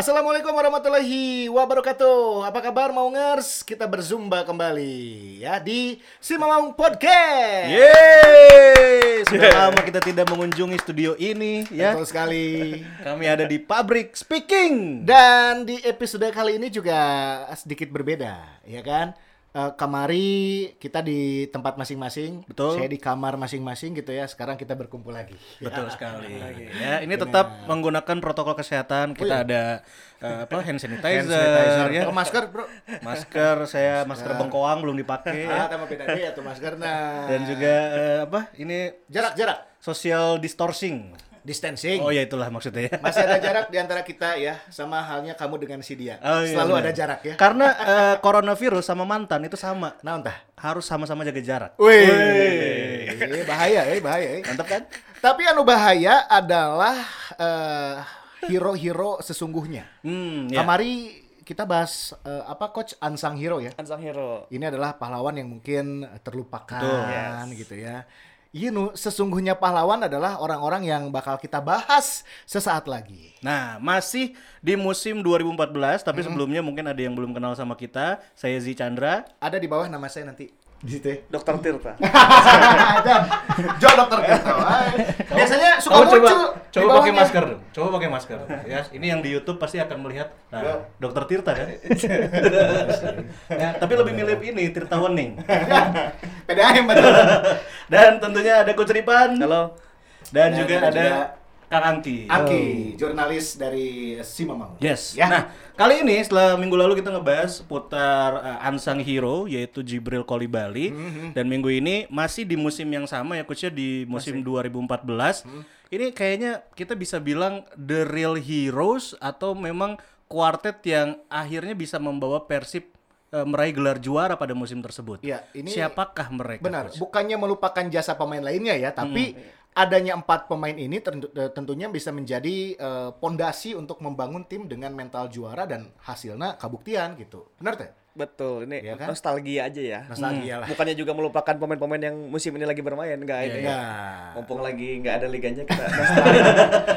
Assalamualaikum warahmatullahi wabarakatuh. Apa kabar Maungers? Kita berzumba kembali ya di Si Mamang Podcast. Yeay! Sudah lama kita tidak mengunjungi studio ini ya. Betul sekali. Kami ada di pabrik speaking. Dan di episode kali ini juga sedikit berbeda, ya kan? Eh, kemari kita di tempat masing-masing. Betul. Saya di kamar masing-masing gitu ya. Sekarang kita berkumpul lagi. Betul sekali. Ya, ini tetap menggunakan protokol kesehatan. Kita ada eh, apa hand sanitizer, Hand sanitizer. ya. Oh, masker, Bro. Masker saya masker bengkoang belum dipakai Ah, ya. beda ya tuh masker. Nah, Dan juga eh, apa? Ini jarak-jarak, social distancing. Distancing. Oh ya itulah maksudnya ya. Masih ada jarak di antara kita ya, sama halnya kamu dengan si dia. Oh, iya, Selalu benar. ada jarak ya. Karena eh, coronavirus sama mantan itu sama. Nah, entah. Harus sama-sama jaga jarak. Wih, bahaya ya, bahaya ya. Mantap kan? Tapi anu bahaya adalah eh, hero-hero sesungguhnya. Hmm, ya. Kamari kita bahas eh, apa coach Ansang Hero ya. Ansang Hero. Ini adalah pahlawan yang mungkin terlupakan Betul. gitu ya. Iya nu, sesungguhnya pahlawan adalah orang-orang yang bakal kita bahas sesaat lagi. Nah, masih di musim 2014, tapi sebelumnya mungkin ada yang belum kenal sama kita. Saya Zi Chandra. Ada di bawah nama saya nanti. Di situ ya. Dokter Tirta. Jo dokter Tirta. Biasanya suka muncul. Coba pakai masker dong. Coba pakai masker. ya, ini yang di YouTube pasti akan melihat. Nah, Dokter Tirta kan? ya, tapi lebih milih ini Tirta Wening. PDAM betul. Dan tentunya ada Coach Ripan Halo. dan Dan juga ada ada juga Kang Angki. Aki, jurnalis dari Simamang. Yes. Ya. Nah, kali ini setelah minggu lalu kita ngebahas seputar uh, Unsung Hero yaitu Jibril Kolibali Mm-hmm. dan minggu ini masih di musim yang sama ya coachnya di musim 2014. Mm-hmm. Ini kayaknya kita bisa bilang the real heroes atau memang kuartet yang akhirnya bisa membawa Persib uh, meraih gelar juara pada musim tersebut. Iya, ini Siapakah mereka? Benar, Coach? bukannya melupakan jasa pemain lainnya ya, tapi adanya empat pemain ini tentu- eh, tentunya bisa menjadi eh, pondasi untuk membangun tim dengan mental juara dan hasilnya kabuktian gitu. Benar teh? Betul, ini Iya kan? nostalgia aja ya. Nostalgia lah. Bukannya juga melupakan pemain-pemain yang musim ini lagi bermain, enggak ini. Ya. Mumpung lagi nggak ada liganya kita nostalgia.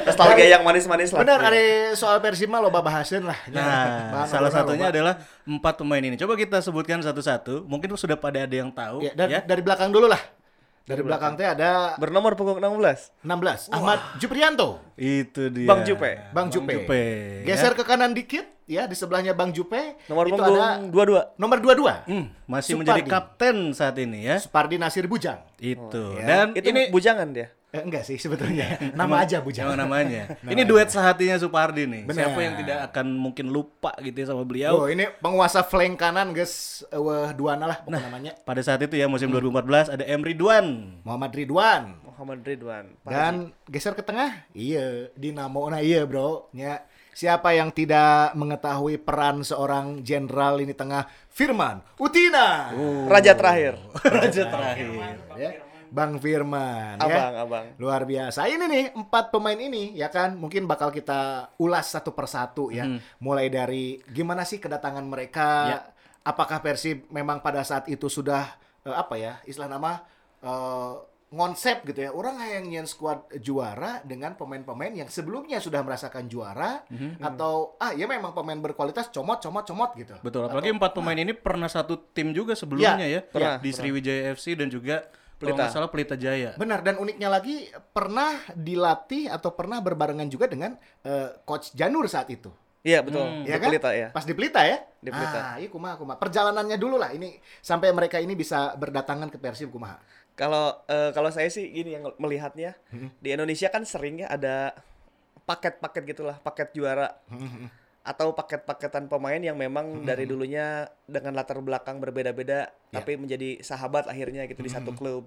nostalgia yang manis-manis lah. Benar, ada soal Persib mah loba bahasan lah. Ya, Nah, bahan salah satunya loba. adalah empat pemain ini. Coba kita sebutkan satu-satu. Mungkin sudah pada ada yang tahu. Ya, dan ya. dari belakang dulu lah. Dari belakang teh ada Bernomor punggung 16. 16 Ahmad Juprianto. Itu dia. Bang Jupe. Bang Jupe. Jupe, Geser ya. ke kanan dikit ya di sebelahnya Bang Jupe. Nomor itu punggung ada 22. nomor 22. Hmm, masih Supardi. menjadi kapten saat ini ya. Supardi Nasir Bujang. Itu. ya. Dan Itu ini bujangan dia. Eh, enggak sih sebetulnya. Nama aja Bujang. Emang namanya. ini duet sehatinya Supardi nih. Benar. Siapa yang tidak akan mungkin lupa gitu ya sama beliau. Oh, ini penguasa flank kanan guys uh, duana lah pokoknya namanya. Pada saat itu ya musim 2014 ada Emri Duan. Muhammad Ridwan. Muhammad Ridwan. Pak Dan geser ke tengah, iya, Dinamo nah iya, Bro. Ya. Siapa yang tidak mengetahui peran seorang jenderal ini tengah Firman Utina. Haji. Raja terakhir. Raja terakhir. Ya. Bang Firman ya. Abang, abang. Luar biasa. Ini nih empat pemain ini ya kan mungkin bakal kita ulas satu persatu ya. Mulai dari gimana sih kedatangan mereka? Ya. Apakah Persib memang pada saat itu sudah eh, apa ya istilah nama eh, ngonsep gitu ya. Orang yang nyen squad juara dengan pemain-pemain yang sebelumnya sudah merasakan juara atau ah ya memang pemain berkualitas comot comot comot gitu. Betul, apalagi empat pemain ini pernah satu tim juga sebelumnya ya, pernah, di Sriwijaya FC dan juga kalau Pelita. nggak salah Pelita Jaya. Benar dan uniknya lagi pernah dilatih atau pernah berbarengan juga dengan eh, coach Janur saat itu. Iya, betul. Hmm. Di Ya kan? Pelita ya. Pas di Pelita ya? Di Pelita. Ah, iya kumaha kumaha. Perjalanannya dulu lah ini sampai mereka ini bisa berdatangan ke Persib kumaha. Kalau eh, kalau saya sih gini yang melihatnya di Indonesia kan sering ya ada paket-paket gitulah, paket juara atau paket-paketan pemain yang memang dari dulunya dengan latar belakang berbeda-beda tapi menjadi sahabat akhirnya gitu di satu klub.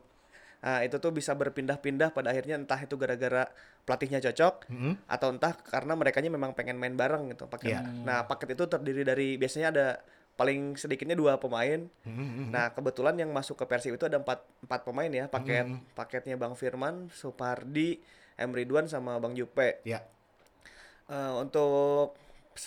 Nah, itu tuh bisa berpindah-pindah pada akhirnya entah itu gara-gara pelatihnya cocok atau entah karena merekanya memang pengen main bareng gitu paket. Iya. Nah, paket itu terdiri dari biasanya ada paling sedikitnya dua pemain. Nah, kebetulan yang masuk ke Persib itu ada empat, empat pemain ya, paket paketnya Bang Firman, Supardi, M Ridwan sama Bang Jupe. Ya. Eh, untuk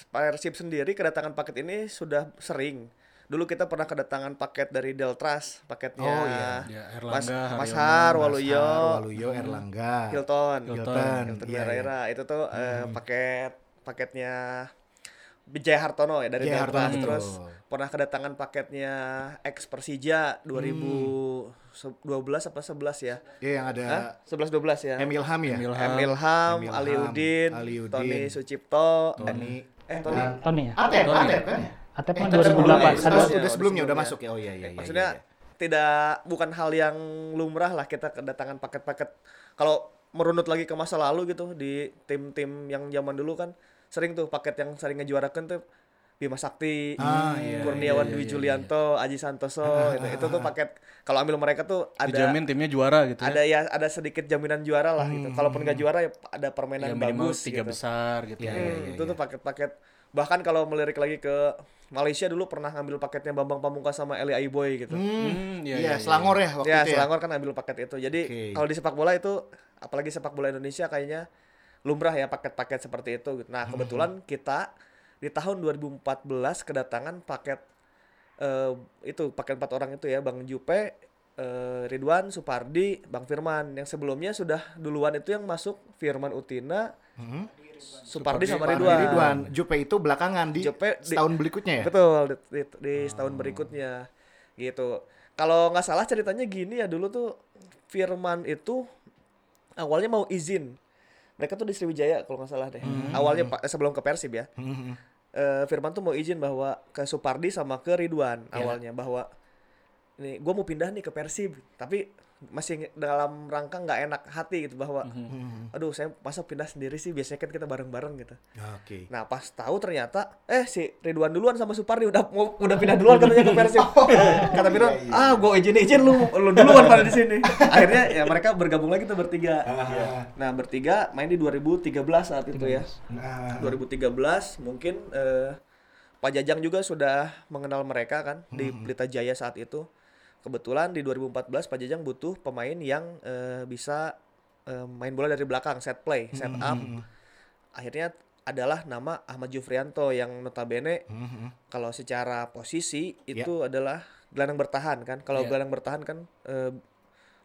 Persib sendiri kedatangan paket ini sudah sering. Dulu kita pernah kedatangan paket dari Deltras, paketnya Oh, iya. Ya, Mas, Erlangga, Mas Haryono, Har, Mas Waluyo, Har, Waluyo, Erlangga. Hilton, Hilton. Hilton Iya, Herrera. Itu tuh eh, paket paketnya Jaya Hartono ya dari Jaya Delta Hartono, terus pernah kedatangan paketnya ex Persija 2012 apa 11 ya Ya yang ada Hah? 11 12 ya Emil Ham ya. Emil Ham, Emil Ali Ham, Udin, Ali Tony Sucipto, Tony. Eh Tony Tony ya. Atep, Tony. Atep kan ya? Atep Eh, tapi 2008. sebelumnya, Ada sebelumnya. udah Sebelumnya. sebelumnya udah masuk ya. Oh iya iya iya. maksudnya iya, iya. tidak bukan hal yang lumrah lah kita kedatangan paket-paket kalau merunut lagi ke masa lalu gitu di tim-tim yang zaman dulu kan sering tuh paket yang sering ngejuarakan tuh Bima Sakti, Ah, iya, Kurniawan iya, Dwi iya, Ah, Julianto, Aji Santoso, itu, itu tuh paket kalau ambil mereka tuh ada Dijamin timnya juara gitu ada ya ada sedikit jaminan juara lah gitu. Kalaupun nggak juara ya ada ya. permainan Ya bagus tiga gitu. besar gitu. Iya, Hmm, iya, iya, itu tuh paket-paket bahkan kalau melirik lagi ke Malaysia dulu pernah ngambil paketnya Bambang Pamungkas sama Eli Aiboy gitu. Hmm, iya, Iya, iya, iya. Selangor ya waktu ya, itu ya. Selangor kan ambil paket itu. Jadi Oke. kalau di sepak bola itu apalagi sepak bola Indonesia kayaknya lumrah ya paket-paket seperti itu. gitu. Nah, Hmm. kebetulan kita di tahun 2014 kedatangan paket eh, itu paket empat orang itu ya, Bang Jupe, eh, Ridwan, Supardi, Bang Firman. Yang sebelumnya sudah duluan itu yang masuk Firman Utina, Mhm. Supardi, sama Ridwan. Ridwan. Jupe itu belakangan di Jupe di- setahun berikutnya ya. Betul, di, di- di setahun berikutnya gitu. Kalau nggak salah ceritanya gini ya dulu tuh Firman itu awalnya mau izin. Mereka tuh di Sriwijaya kalau nggak salah deh. Awalnya pak sebelum ke Persib ya. Mhm. Eh, Firman tuh mau izin bahwa ke Supardi sama ke Ridwan awalnya bahwa ini gue mau pindah nih ke Persib. Tapi masih dalam rangka nggak enak hati gitu bahwa aduh saya masa pindah sendiri sih biasanya kan kita bareng-bareng gitu Oke. Nah pas tahu ternyata eh si Ridwan duluan sama Supardi udah mau udah pindah duluan katanya ke Persib. Kata Firman, ah gue izin izin lu lu duluan pada di sini. Akhirnya ya mereka bergabung lagi tuh bertiga. Nah bertiga main di 2013 saat itu ya. Nah, 2013 mungkin eh, Pak Jajang juga sudah mengenal mereka kan di Pelita Jaya saat itu. Kebetulan di 2014 Pak Jajang butuh pemain yang eh, bisa eh, main bola dari belakang, set play, set up. Akhirnya adalah nama Ahmad Jufrianto yang notabene Mhm. kalau secara posisi itu adalah gelandang bertahan kan. Kalau Iya. gelandang bertahan kan eh,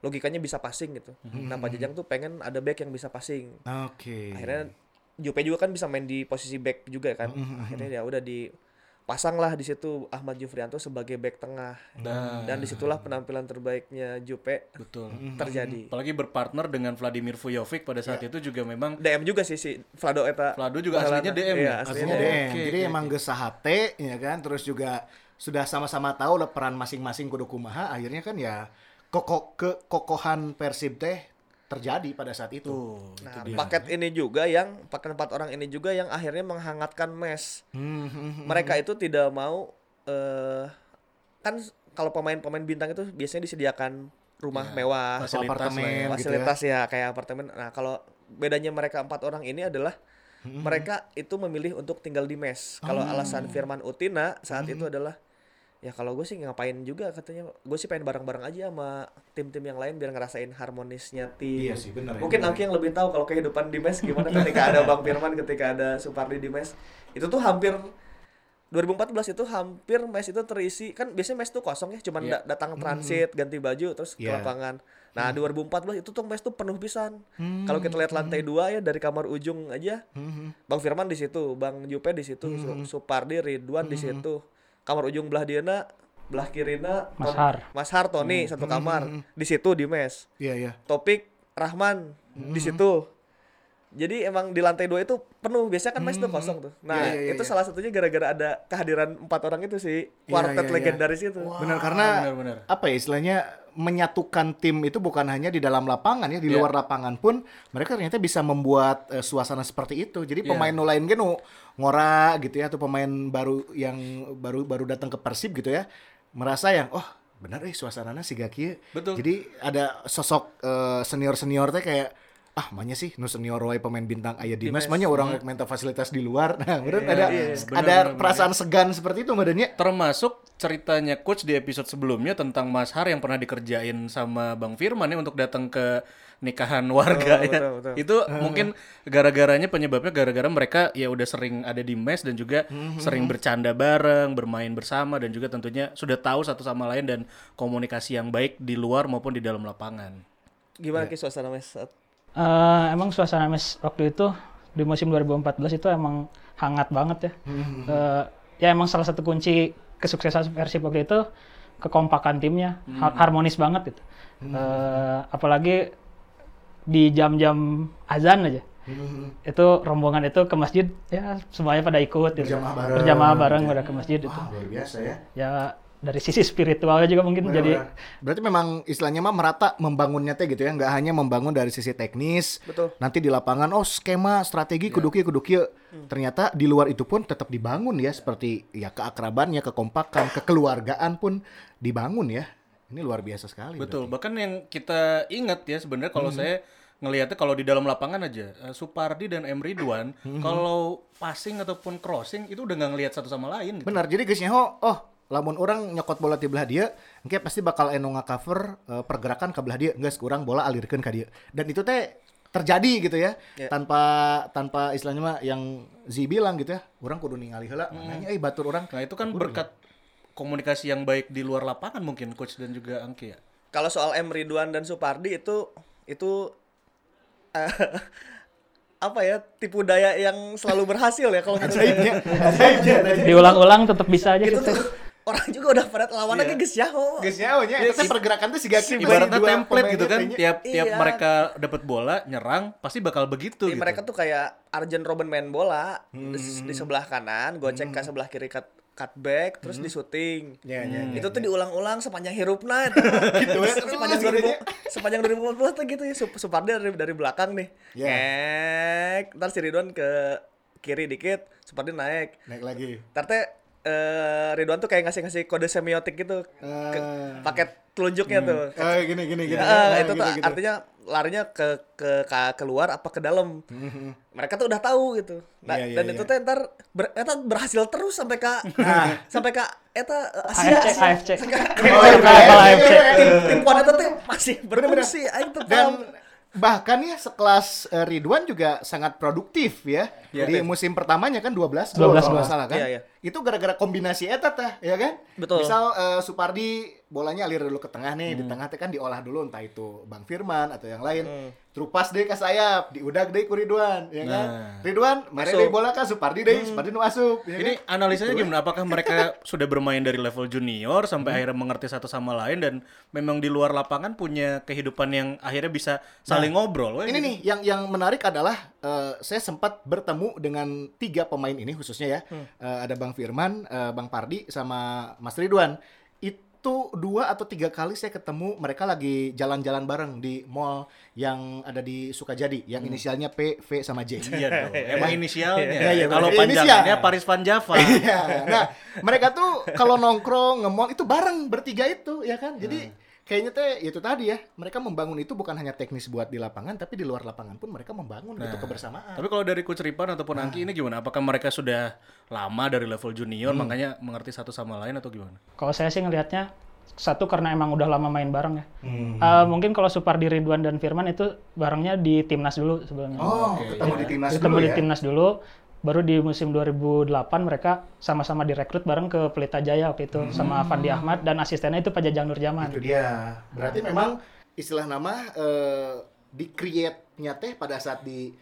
logikanya bisa passing gitu. Nah Pak Jajang tuh pengen ada back yang bisa passing Oke. akhirnya Jupe juga kan bisa main di posisi back juga kan akhirnya ya udah dipasang lah di situ Ahmad Jufrianto sebagai back tengah. Nah, dan di situlah penampilan terbaiknya Jupe betul. terjadi. Apalagi berpartner dengan Vladimir Vujovic pada saat itu juga memang DM juga sih si Vlado Eta. Vlado juga Masalahnya- aslinya DM iya, ya? aslinya Aslinya DM. DM. Oke, Jadi oke, emang gesah hate ya kan? Terus juga sudah sama-sama tahu lah peran masing-masing kudu kumaha. Akhirnya kan ya kokok kekokohan Persib teh terjadi pada saat itu. Tuh, itu Nah, dia. paket ini juga yang paket empat orang ini juga yang akhirnya menghangatkan mes. Hmm, hmm, hmm. Mereka itu tidak mau eh kan kalau pemain-pemain bintang itu biasanya disediakan rumah mewah, Atau fasilitas apartemen ya. gitu ya. fasilitas ya. kayak apartemen. Nah, kalau bedanya mereka empat orang ini adalah mereka itu memilih untuk tinggal di mes. Kalau alasan Firman Utina saat itu adalah ya kalau gue sih ngapain juga katanya. Gue sih pengen bareng-bareng aja sama tim-tim yang lain biar ngerasain harmonisnya tim. Iya sih, benar ya, Mungkin benar Angki yang lebih tahu kalau kehidupan di mes gimana ketika ada Bang Firman, ketika ada Supardi di mes. Itu tuh hampir 2014 itu hampir mes itu terisi. Kan biasanya mes tuh kosong ya cuman Iya. da- datang transit ganti baju terus ke Iya. lapangan. Nah 2014 itu tuh mes tuh penuh pisan. Kalau kita lihat lantai dua ya dari kamar ujung aja Hmm, Bang Firman di situ Bang Jupe di situ Su- Supardi Ridwan di situ kamar ujung belah diana belah kirina Mas Har. Mas Har Tony satu kamar di situ di mes Iya iya. Topik Rahman di situ. Jadi emang di lantai dua itu penuh. Biasanya kan mes tuh kosong tuh. Nah Iya, iya, iya, itu iya. salah satunya gara-gara ada kehadiran empat orang itu sih. Iya, Quartet iya, iya. legendaris itu. Benar karena benar-benar. apa ya istilahnya menyatukan tim itu bukan hanya di dalam lapangan ya di Iya. luar lapangan pun mereka ternyata bisa membuat eh, suasana seperti itu. Jadi Iya. pemain nu lain kan nu ngora gitu ya atau pemain baru yang baru baru datang ke Persib gitu ya merasa yang oh benar eh suasananya si Gaki. Betul. Jadi ada sosok senior senior teh kayak ah mana sih nu senior wae pemain bintang aya di mes manya orang minta fasilitas di luar. Nah, kemudian ada iya. ada benar, perasaan segan seperti itu badannya. termasuk ceritanya coach di episode sebelumnya tentang Mas Har yang pernah dikerjain sama Bang Firman ya untuk datang ke nikahan warga Betul, ya. betul, betul. Itu mungkin gara-garanya penyebabnya gara-gara mereka ya udah sering ada di mes dan juga sering bercanda bareng, bermain bersama dan juga tentunya sudah tahu satu sama lain dan komunikasi yang baik di luar maupun di dalam lapangan. Gimana ki suasana mes? saat- Eh, emang suasana mes waktu itu di musim 2014 itu emang hangat banget ya. Eh, ya emang salah satu kunci kesuksesan Persib waktu itu kekompakan timnya, har- harmonis banget gitu. Eh, apalagi di jam-jam azan aja. Itu rombongan itu ke masjid ya semuanya pada ikut gitu. Berjamaah bareng. Berjamaah bareng pada ke masjid itu. Wah, luar biasa ya. Ya dari sisi spiritualnya juga mungkin jadi Benar-benar. Berarti memang istilahnya mah merata membangunnya teh gitu ya, nggak hanya membangun dari sisi teknis. Betul. Nanti di lapangan, oh skema, strategi, kudu kieu, kudu kieu. Ternyata di luar itu pun tetap dibangun ya, seperti ya keakrabannya, kekompakan, kekeluargaan pun dibangun ya. Ini luar biasa sekali. Betul, bahkan yang kita ingat ya sebenarnya kalau saya ngelihatnya kalau di dalam lapangan aja eh, Supardi dan M Ridwan kalau passing ataupun crossing itu udah nggak ngelihat satu sama lain gitu. Benar, jadi guys nyaho, oh lamun orang nyokot bola di belah dia, engke pasti bakal eno cover pergerakan ke belah dia, geus kurang bola alirkeun ka dia. Dan itu teh terjadi gitu ya, Ya. tanpa tanpa istilahnya mah yang Z bilang gitu ya, orang kudu ningali heula, mananya eh batur orang. Nah, itu kan berkat komunikasi yang baik di luar lapangan mungkin coach dan juga Angki ya. Kalau soal M Ridwan dan Supardi itu itu eh, apa ya tipu daya yang selalu berhasil ya kalau menurut saya. Ajaibnya, ajaibnya, ajaibnya. diulang-ulang tetap bisa aja itu gitu. Orang juga udah pada lawannya ke geus yaho. Geus nyaho nya, eta teh pergerakan tuh siga kieu Ibaratnya dua template gitu kan, tiap tiap Iya. mereka dapat bola nyerang pasti bakal begitu Jadi gitu. mereka tuh kayak Arjen Robben main bola di, Hmm. di sebelah kanan, gocek ke sebelah kiri cut cutback terus di syuting. Ya, ya, ya, itu tuh diulang-ulang sepanjang hirupna Gitu ya, sepanjang terus gitu 2000 sepanjang 2014 tuh gitu ya Sup- Supardi dari dari belakang nih. Ya. Ngek, ntar si Ridwan ke kiri dikit, Supardi naik. Naik lagi. Ntar teh eh, Ridwan tuh kayak ngasih-ngasih kode semiotik gitu ke Eh. paket telunjuknya tuh. Eh gini gini gini. Ya, Eh, itu tuh gitu, gitu. artinya larinya ke ke ke keluar apa ke dalam. Mereka tuh udah tahu gitu. Nah, Iya, iya, dan iya. itu teh ntar ber, eta berhasil terus sampai ke sampai ke eta Asia, AFC. AFC. Oh, iya, iya, iya, iya, tim iya. Puan eta teh masih berfungsi aing tuh dan paham. Bahkan ya sekelas eh, Ridwan juga sangat produktif ya. Iya. Di musim pertamanya kan 12 12 gol kalau salah kan. Iya, iya. Itu gara-gara kombinasi eta tah, ya kan? Betul. Misal eh, Supardi bolanya alir dulu ke tengah nih, Hmm. di tengah teh kan diolah dulu entah itu Bang Firman atau yang lain. Hmm. Terupas deh ke sayap, diudag deh ku Ridwan, ya kan? Nah. Ridwan, mari deh bola kan Supardi deh, Hmm. Supardi nu asup, ya Ini kan? analisanya gimana? Apakah mereka sudah bermain dari level junior sampai akhirnya mengerti satu sama lain dan memang di luar lapangan punya kehidupan yang akhirnya bisa saling ngobrol? Wah, Ini gitu. nih yang yang menarik adalah eh, saya sempat bertemu dengan tiga pemain ini khususnya ya. Eh, ada Bang Firman, eh, Bang Pardi sama Mas Ridwan. Itu dua atau tiga kali saya ketemu mereka lagi jalan-jalan bareng di mall yang ada di Sukajadi yang inisialnya P, V sama J. Iya dong. Emang inisialnya. Iya, iya, Kalau panjangannya Inisial. Paris Van Java. Iya. Nah, mereka tuh kalau nongkrong, nge-mall itu bareng bertiga itu ya kan. Jadi kayaknya teh ya itu tadi ya, mereka membangun itu bukan hanya teknis buat di lapangan tapi di luar lapangan pun mereka membangun gitu kebersamaan. Tapi kalau dari Coach Ripan ataupun Angki ini gimana? Apakah mereka sudah lama dari level junior makanya mengerti satu sama lain atau gimana? Kalau saya sih ngelihatnya satu karena emang udah lama main bareng ya. Eh, mungkin kalau Supardi Ridwan dan Firman itu barengnya di timnas dulu sebelumnya. Oh, ketemu di timnas ketemu dulu di ya. timnas dulu. Baru di musim 2008 mereka sama-sama direkrut bareng ke Pelita Jaya waktu itu sama Fandi Ahmad dan asistennya itu Pak Jajang Nurjaman. Itu dia. Berarti memang istilah nama eh, di create-nya teh pada saat di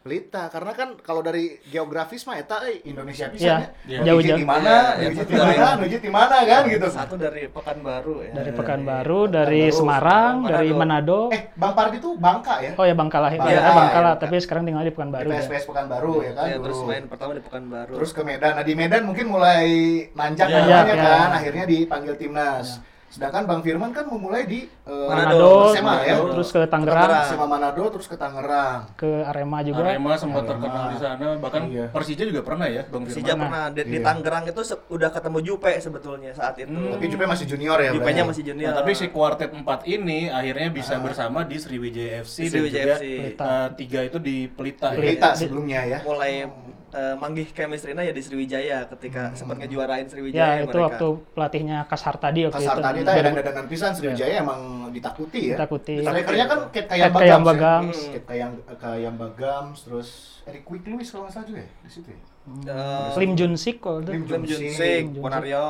Pelita karena kan kalau dari geografis mah eta eh, Indonesia Iya, pisan iya. ya. Jauh-jauh. di mana, Iya, nuju di mana, nuju di mana kan gitu. Satu dari Pekanbaru ya. Dari Pekanbaru, dari Pekanbaru, Semarang, dari Manado. Manado. Eh, Bang Pardi tuh Bangka ya? Oh ya Bangka lah, Bangka, ya, ya, Bangka lah, ya. tapi sekarang tinggal di Di Pekanbaru. ya. PSPS Pekanbaru ya kan Ya, dulu. terus main pertama di Pekanbaru. Terus ke Medan. Nah, di Medan mungkin mulai nanjak Iya, namanya iya. kan, akhirnya dipanggil timnas. Sedangkan Bang Firman kan memulai di eh, Manado, Persema ya. terus ke Tangerang, Tangerang. Persema Manado terus ke Tangerang. ke Arema juga. Arema sempat terkenal di sana, bahkan Iya. Persija juga pernah ya, Bang Persija Firman. pernah di, di Iya. Tangerang itu se- udah ketemu Jupe sebetulnya saat itu. Tapi Jupe masih junior ya. Jupe-nya berarti? masih junior. Nah, tapi si kuartet 4 ini akhirnya bisa bersama di Sriwijaya FC dan Sriwijaya juga FC. eh, tiga itu di Pelita. ya. Pelita sebelumnya ya. mulai eh, manggih chemistry-nya ya di Sriwijaya ketika sempat ngejuarain Ya, Sriwijaya itu mereka. waktu pelatihnya Kasar tadi waktu Kasar itu. tadi tadi dan dadanan pisan Sriwijaya emang ditakuti ya. Ditakuti. Strikernya kan Ket Kayam Kayam Bagams. Bagams. ya. Ket Kayam Kayam Bagams terus Eric Quick Lewis kalau nggak salah juga ya di situ ya. Eh, Lim Junsik kalau itu. Lim Lim Junsik. Junsik, Ponario,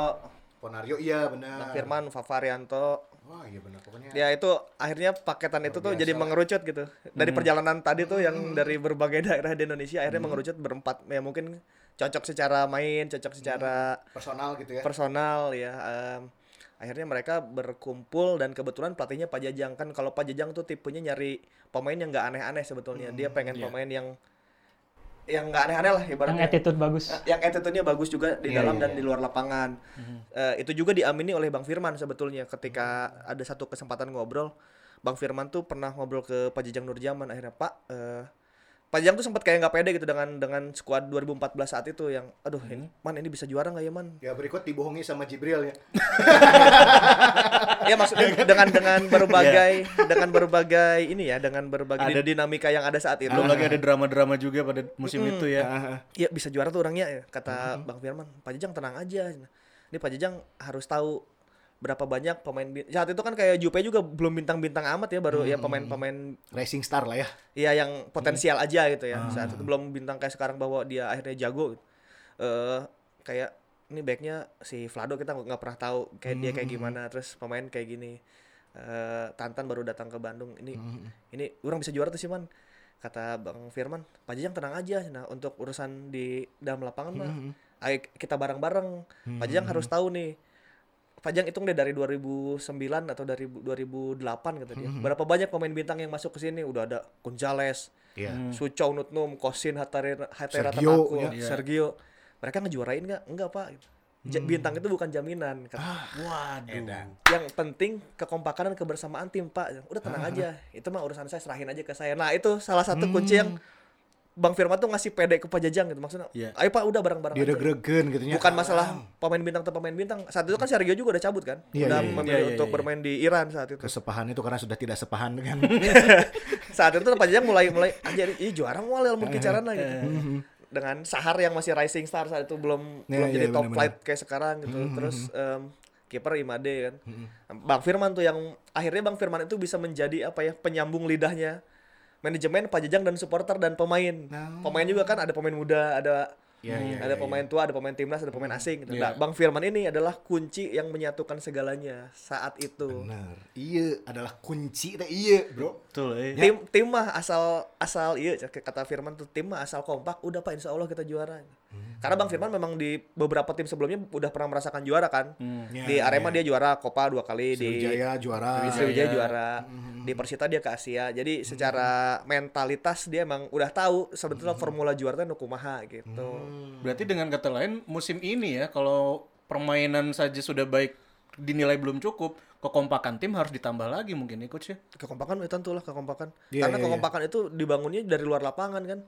Ponario iya benar. Firman, Favarianto. Wah iya benar pokoknya. Ya itu akhirnya paketan itu tuh jadi mengerucut gitu. Dari perjalanan tadi tuh yang dari berbagai daerah di Indonesia akhirnya mengerucut berempat ya mungkin cocok secara main, cocok secara Personal gitu ya. personal ya. em, akhirnya mereka berkumpul dan kebetulan pelatihnya Pak Jajang kan kalau Pak Jajang tuh tipenya nyari pemain yang nggak aneh-aneh sebetulnya. Dia pengen pemain yang yang nggak aneh-aneh lah Yang ibaratnya. attitude bagus. yang attitude-nya bagus juga di Iya, dalam iya, dan iya. di luar lapangan. Eh, itu juga diamini oleh Bang Firman sebetulnya ketika ada satu kesempatan ngobrol, Bang Firman tuh pernah ngobrol ke Pak Jajang Nurjaman akhirnya Pak eh, Pak Jajang tuh sempat kayak nggak pede gitu dengan dengan skuad 2014 saat itu yang aduh ini man ini bisa juara nggak ya man Ya berikut dibohongi sama Jibril ya. ya maksudnya dengan dengan berbagai dengan berbagai ini ya dengan berbagai Ada- dinamika yang ada saat itu Belum lagi ada drama-drama juga pada musim itu ya. Iya bisa juara tuh orangnya ya kata Bang Firman. Pak Jajang tenang aja. Ini Pak Jajang harus tahu berapa banyak pemain saat itu kan kayak Jupe juga belum bintang-bintang amat ya baru ya pemain-pemain Racing Star lah ya. ya yang potensial aja gitu ya. Saat itu belum bintang kayak sekarang bahwa dia akhirnya jago. gitu. Eh kayak ini backnya si Vlado kita nggak pernah tahu kayak dia kayak gimana terus pemain kayak gini. Eh Tantan baru datang ke Bandung ini ini orang bisa juara tuh sih man kata Bang Firman Pak Jajang tenang aja nah untuk urusan di dalam lapangan mah ayo kita bareng-bareng Pak Jajang harus tahu nih Pak Jajang hitung deh dari 2009 atau dari 2008 kata dia. Berapa banyak pemain bintang yang masuk ke sini? Udah ada Gonzales Iya. Suco Nutnum Kosin Hatare Hatera Sergio, ya. Sergio. Mereka ngejuarain nggak? Enggak pak. Ja- bintang itu bukan jaminan kata Waduh. yang penting kekompakan dan kebersamaan tim pak. Udah tenang aja. Itu mah urusan saya serahin aja ke saya. Nah itu salah satu kunci yang Bang Firman tuh ngasih pede ke Pak Jajang gitu maksudnya Iya. ayo pak udah bareng-bareng Dia aja. udah gregen gitu ya. bukan masalah pemain bintang atau pemain bintang saat itu kan Sergio juga udah cabut kan Iya, udah iya, iya. memilih Iya, iya, untuk iya. bermain di Iran saat itu kesepahan itu karena sudah tidak sepahan dengan saat itu Pak Jajang mulai mulai anjir ih juara mual mungkin caranya gitu Mhm. dengan Sahar yang masih rising star saat itu belum Iya, belum iya, jadi top benar-benar. flight kayak sekarang gitu terus em, kiper Imade kan Bang Firman tuh yang akhirnya Bang Firman itu bisa menjadi apa ya penyambung lidahnya manajemen Pak Jajang dan supporter dan pemain pemain juga kan ada pemain muda ada Iya, iya, ada iya, pemain tua ada pemain timnas ada pemain asing gitu. Iya. Nah, Bang Firman ini adalah kunci yang menyatukan segalanya saat itu benar. Iya adalah kunci teh iya, Bro. Betul, eh. tim tim mah asal asal iya kata Firman tuh tim mah asal kompak udah pak insya Allah kita juara karena Bang Firman memang di beberapa tim sebelumnya udah pernah merasakan juara kan? Ya, di Arema dia juara Copa dua kali di Sriwijaya juara. di Sriwijaya juara. Di Persita dia ke Asia. Jadi secara mentalitas dia emang udah tahu sebetulnya formula juara itu kumaha gitu. Berarti dengan kata lain musim ini ya kalau permainan saja sudah baik dinilai belum cukup, kekompakan tim harus ditambah lagi mungkin ya coach ya. kekompakan itu tentu lah kekompakan. Iya, karena iya, iya. kekompakan itu dibangunnya dari luar lapangan kan?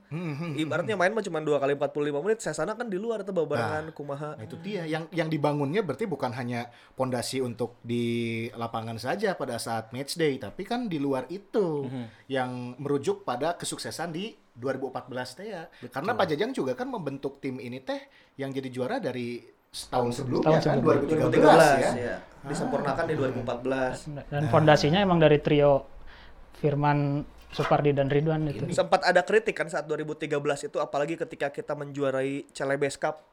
Ibaratnya main mah cuma dua kali 45 menit saya sana kan di luar tuh barengan kumaha. Nah, itu dia. Yang yang dibangunnya berarti bukan hanya pondasi untuk di lapangan saja pada saat match day, tapi kan di luar itu yang merujuk pada kesuksesan di 2014 teh ya. Karena Pak Jajang juga kan membentuk tim ini teh yang jadi juara dari setahun sebelumnya Setahun kan sebelumnya. 2013, 2013 ya. ya. Disempurnakan di 2014. Dan fondasinya emang dari trio Firman, Supardi dan Ridwan itu. Sempat ada kritik kan saat 2013 itu apalagi ketika kita menjuarai Celebes Cup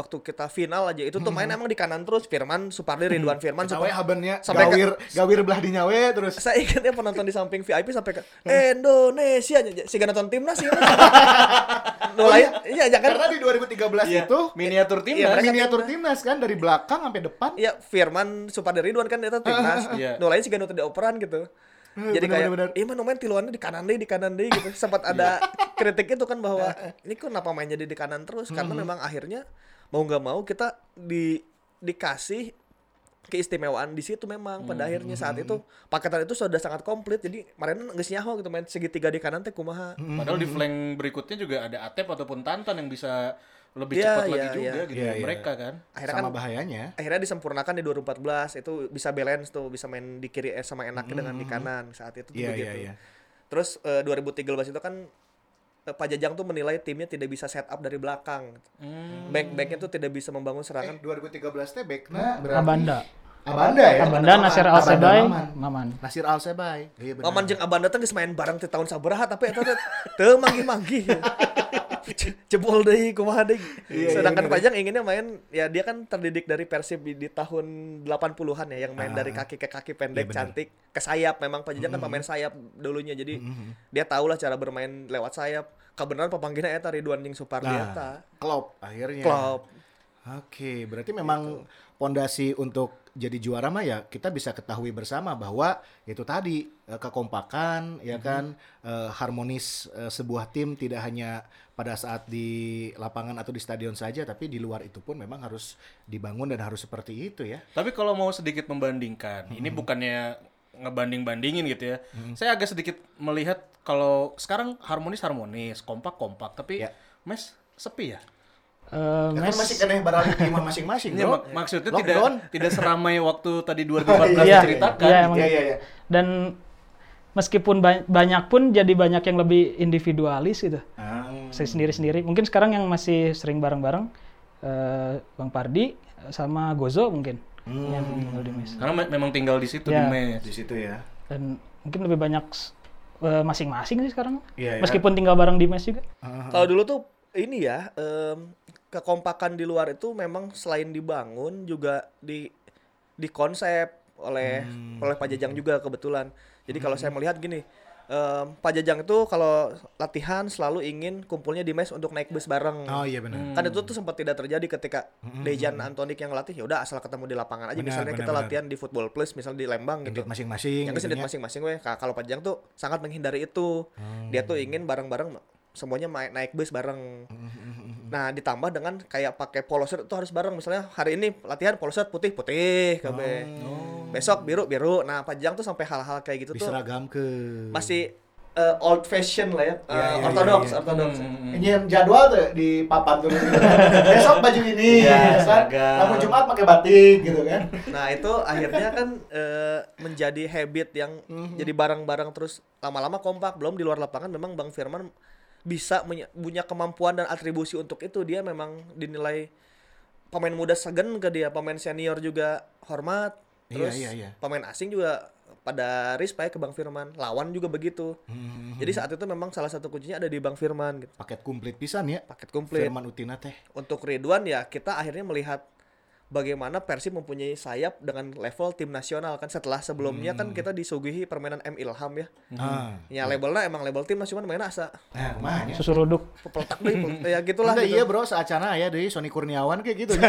waktu kita final aja itu tuh main emang di kanan terus Firman, Supardi, Ridwan Firman Cawe Supar- habannya Sampai ke- gawir gawir belah di nyawe terus saya ingatnya penonton di samping VIP sampai ke Indonesia si nonton timnas sih. Oh, Mulai iya jangan karena di 2013 Iya, itu miniatur Iya, timnas. mereka miniatur timnas kan dari belakang sampai depan Iya, Firman Supardi Ridwan kan itu timnas. Iya. Nu lain sih kan di operan gitu. Jadi kayak, bener-bener. iya mah nu main tiluannya di kanan deh, di kanan deh gitu. Sempat ada kritik itu kan bahwa ini kok kenapa main jadi di kanan terus? Karena memang akhirnya mau nggak mau kita di dikasih keistimewaan di situ memang pada akhirnya saat itu paketan itu sudah sangat komplit jadi kemarin nggak nyaho gitu main segitiga di kanan teh kumaha Padahal di flank berikutnya juga ada Atep ataupun Tantan yang bisa lebih Iya, cepat lagi iya, juga iya. gitu Iya, dari iya. mereka kan. akhirnya sama kan bahayanya akhirnya disempurnakan di 2014 itu bisa balance tuh bisa main di kiri eh, sama enaknya dengan di kanan saat itu tuh Iya, begitu. iya, iya. Terus eh, 2013 itu kan Pak Jajang tuh menilai timnya tidak bisa set up dari belakang. Back backnya tuh tidak bisa membangun eh serangan. 2013 teh backna berarti Abanda. Abanda ya Abanda, Nasir Al Abanda Sebay, Maman. Maman. Nasir Al Sebay iya benar Maman jeung Abanda teh geus main bareng di tahun sabaraha tapi eta teh teu manggih-manggih. jebol deh kumaha deh. Iya, sedangkan iya, Pajang inginnya main ya dia kan terdidik dari Persib di, di tahun 80-an ya yang main dari kaki ke kaki pendek Iya, benar. cantik ke sayap memang Pajang kan pemain sayap dulunya jadi dia tahu lah cara bermain lewat sayap. Kebenaran pepanggilnya eta Ridwan Jing Supardi Nah, eta. Klopp akhirnya. Klopp. Oke, berarti memang pondasi untuk jadi juara mah ya kita bisa ketahui bersama bahwa itu tadi eh, kekompakan ya kan eh, harmonis eh, sebuah tim tidak hanya pada saat di lapangan atau di stadion saja tapi di luar itu pun memang harus dibangun dan harus seperti itu ya. Tapi kalau mau sedikit membandingkan, ini bukannya ngebanding-bandingin gitu ya. Saya agak sedikit melihat kalau sekarang harmonis-harmonis, kompak-kompak, tapi Ya. mes sepi ya. Eh, Kan Mes, masih kena barang lima masing-masing, mak- maksudnya Lockdown. tidak tidak seramai waktu tadi 2014 Iya, diceritakan. iya, emang Iya, gitu. iya, iya. dan meskipun ba- banyak pun jadi banyak yang lebih individualis gitu. Ah, Saya sendiri-sendiri. Mungkin sekarang yang masih sering bareng-bareng eh, Bang Pardi sama Gozo mungkin yang tinggal di Mes. Karena me- memang tinggal di situ Ya. di mes. di situ ya. Dan mungkin lebih banyak eh, masing-masing sih sekarang. Iya, iya. Meskipun tinggal bareng di Mes juga. Kalau dulu tuh ini ya em, kekompakan di luar itu memang selain dibangun juga di di konsep oleh oleh Pak Jajang juga kebetulan. Jadi kalau saya melihat gini, em, Pak Jajang itu kalau latihan selalu ingin kumpulnya di mes untuk naik bus bareng. Oh iya benar. Kan itu tuh sempat tidak terjadi ketika Dejan Antonik yang ngelatih ya udah asal ketemu di lapangan aja Benar, misalnya benar, kita benar. latihan di Football Plus misalnya di Lembang gitu. Masing-masing. Yang gitu masing-masing weh. Ka- Kalau Pajang tuh sangat menghindari itu. Dia tuh ingin bareng-bareng semuanya ma- naik bus bareng. Nah, ditambah dengan kayak pakai polo shirt itu harus bareng. Misalnya hari ini latihan polo shirt putih putih kabeh. Besok biru biru. Nah, Pajang tuh sampai hal-hal kayak gitu tuh Diseragam ke. masih eh, old fashion lah ya. Eh, Iya, iya, ortodoks, iya, iya. ortodoks. Ini yang jadwal tuh di papan tuh. Besok baju ini, Iya, ya kan? seragam. Kamu Jumat pakai batik gitu kan. Nah itu akhirnya kan eh, menjadi habit yang jadi barang-barang terus lama-lama kompak. Belum di luar lapangan memang Bang Firman bisa punya kemampuan dan atribusi untuk itu. Dia memang dinilai pemain muda segen ke dia, pemain senior juga hormat. Iya, Terus iya, iya. pemain asing juga pada respect ke Bang Firman. Lawan juga begitu. Hmm. Jadi saat itu memang salah satu kuncinya ada di Bang Firman gitu. Paket komplit pisan ya. Paket komplit. Firman Utina teh. Untuk Ridwan ya kita akhirnya melihat bagaimana Persib mempunyai sayap dengan level tim nasional kan setelah sebelumnya kan kita disuguhi permainan M Ilham ya. Ah. Ya labelnya emang label tim cuman mainnya asa Nah, ke mana ya? Susu ruduk. peletak deh ya gitulah Enggak, gitu. iya bro, saacana ya dari Sony Kurniawan kayak gitu.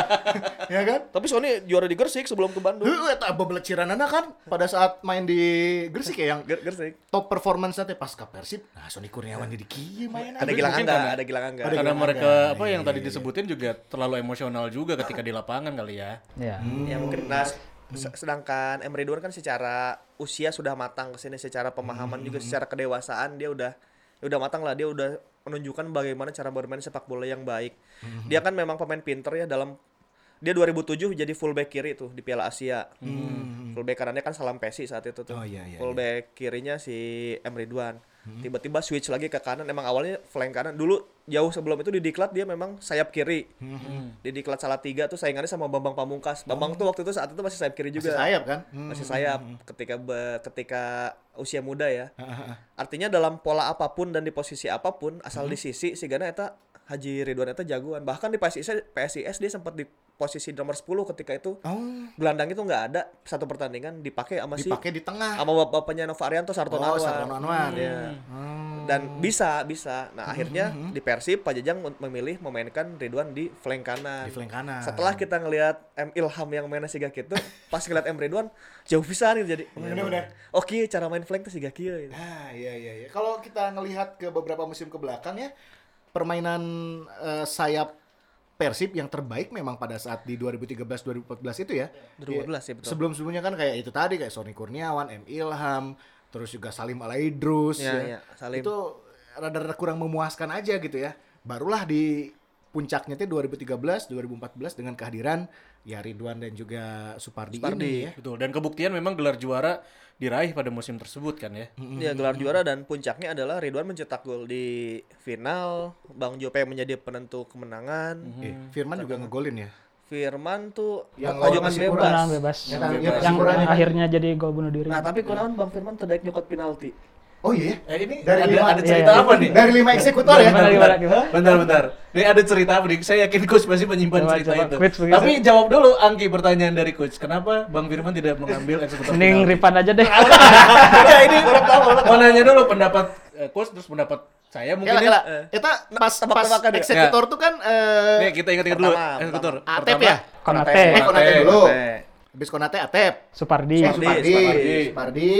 ya kan? Tapi Sony juara di Gersik sebelum ke Bandung. Heeh, eta bebeleciranana kan pada saat main di Gresik ya yang Ger- Gersik. top performance nanti pas ke Persib. Nah, Sony Kurniawan jadi kieu main Ada. Gilang karena- ada Gilang Angga. Ada Karena mereka apa yang iya, tadi iya. disebutin juga terlalu emosional juga ketika di lapangan kali ya. Ya. Ya mungkin nah se- sedangkan M Ridwan kan secara usia sudah matang ke sini secara pemahaman juga secara kedewasaan dia udah ya udah matang lah dia udah menunjukkan bagaimana cara bermain sepak bola yang baik. Dia kan memang pemain pinter ya dalam dia 2007 jadi fullback kiri tuh di Piala Asia. Fullback kanannya kan Salam Pesi saat itu tuh. Oh, iya, iya, fullback kirinya si M Ridwan. Tiba-tiba switch lagi ke kanan emang awalnya flank kanan. Dulu jauh sebelum itu di Diklat dia memang sayap kiri. Di Diklat salah tiga tuh saingannya sama Bambang Pamungkas. Bambang tuh waktu itu saat itu masih sayap kiri Masih juga. sayap kan? Hmm. Masih sayap ketika be- ketika usia muda ya. Artinya dalam pola apa pun dan di posisi apa pun asal di sisi si Gana eta Haji Ridwan eta jagoan. Bahkan di PSIS PSIS dia sempat di posisi nomor 10 ketika itu Oh, gelandang itu nggak ada satu pertandingan dipakai sama si dipakai di tengah. sama bap- bapaknya Nova Arianto Sartono Oh, Anwar. Sartono Anwar. Iya. Hmm. Dan bisa bisa. Nah, akhirnya di Persib Pak Jajang memilih memainkan Ridwan di flank kanan. Di flank kanan. Setelah kita ngelihat M Ilham yang mainnya siga gitu, pas ngeliat M Ridwan jauh bisa nih jadi. Bener-bener. Oke, cara main flank tuh siga kieu. gitu. Ah, iya iya iya. Kalau kita ngelihat ke beberapa musim ke belakang ya, permainan eh, sayap Persib yang terbaik memang pada saat di 2013-2014 itu ya. 2014 ya, betul. Sebelum-sebelumnya kan kayak itu tadi kayak Sony Kurniawan, M Ilham, terus juga Salim Alaidrus Ya, ya. ya, Salim. Itu rada-rada kurang memuaskan aja gitu ya. Barulah di puncaknya itu 2013, 2014 dengan kehadiran ya Ridwan dan juga Supardi, Supardi. ini ya. Betul. Dan kebuktian memang gelar juara diraih pada musim tersebut kan ya. Ya gelar juara dan puncaknya adalah Ridwan mencetak gol di final, Bang Jope menjadi penentu kemenangan. Eh, Firman juga ngegolin ya. Firman tuh Yang lawan bebas. Bebas. Ya kan, Bebas. ya, Yang kesimpulannya kan. akhirnya jadi gol bunuh diri. Nah, tapi konon Bang Firman terbaik nyokot penalti. Oh iya. Eh, ini Dari ada, lima- ada iya, cerita iya. apa nih? Dari lima eksekutor ya? Gimana, gimana, gimana? Bentar, bentar. Ini ada cerita apa nih? Saya yakin coach pasti menyimpan Coba, cerita coba. itu. Coach. Tapi jawab dulu Angki pertanyaan dari coach. Kenapa Bang Firman tidak mengambil eksekutor Mending? Ripan aja deh. Enggak, ini mau nanya dulu pendapat eh, coach terus pendapat saya mungkin Kela, ya. kela. Kita pas pas ya? eksekutor tuh kan eh Nih kita ingat-ingat dulu. Eksekutor. Atep ya? Konate, Eh, Konate Konate. dulu. Konate. Habis Konate Atep. Supardi, Supardi, Supardi.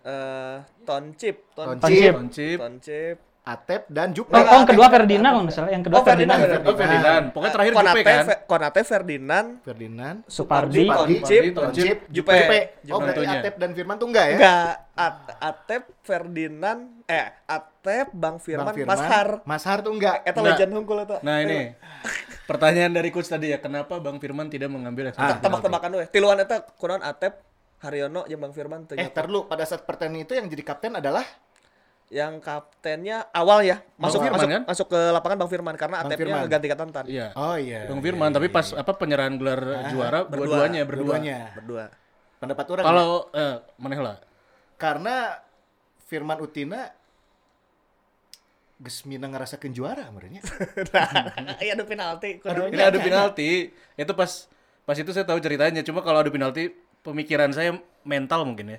Supardi, Eh, Toncip, Toncip. Toncip. Atep dan Jupe. Oh, oh, yang kedua Ferdinand kalau nggak salah. Yang kedua Oh, Ferdinand, Ferdinand. Oh, Ferdinand. Pokoknya terakhir Jupe Konate, kan. Fe- Konate Ferdinand, Ferdinand, Supardi. Supardi, Toncip, Toncip, Jupe. Jupe. Jupe. Oh, berarti. Atep dan Firman tuh enggak ya? enggak At- Atep Ferdinand eh Atep Bang Firman, Bang Firman. Mas Har Mas Har tuh enggak. eta Enggak. legend hungkul eta Nah, ini pertanyaan dari coach tadi ya, kenapa Bang Firman tidak mengambil Ah, eksekutor penalti? tebak-tebakan we tiluan eta kunaon Atep Haryono jeung Bang Firman teu Eh, dulu pada saat pertandingan itu yang jadi kapten adalah yang kaptennya awal ya masuk Firman, masuk kan? masuk ke lapangan Bang Firman karena Bang Atepnya Firman. ngeganti Katantan Iya. Oh iya. Bang Firman, tapi pas apa penyerahan gelar juara dua-duanya berdua. Berdua Pendapat orang. ya? Kalau eh maneh lah. karena Firman Utina geus mina ngerasakeun juara merenya. iya ada penalti Aduh, Ini adu penalti. Itu pas pas itu saya tahu ceritanya. Cuma kalau adu penalti pemikiran saya mental mungkin ya.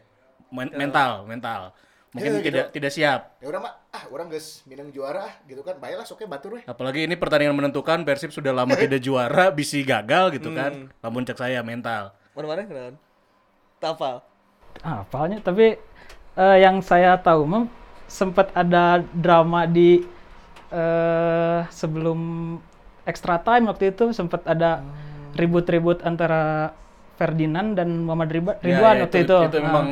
Men- mental, mental. Mungkin Ya, gitu. tidak tidak siap. Ya udah mah, ah orang geus minang juara gitu kan. Baiklah soknya batur we. Apalagi ini pertandingan menentukan Persib sudah lama tidak juara, bisi gagal gitu kan. Lamun cek saya mental. mana-mana kenaon Tafal Ah, apalnya tapi eh, yang saya tahu mem sempat ada drama di eh sebelum extra time waktu itu sempat ada ribut-ribut antara Ferdinand dan Muhammad Ya, Ridwan ya, waktu itu. Itu Nah, memang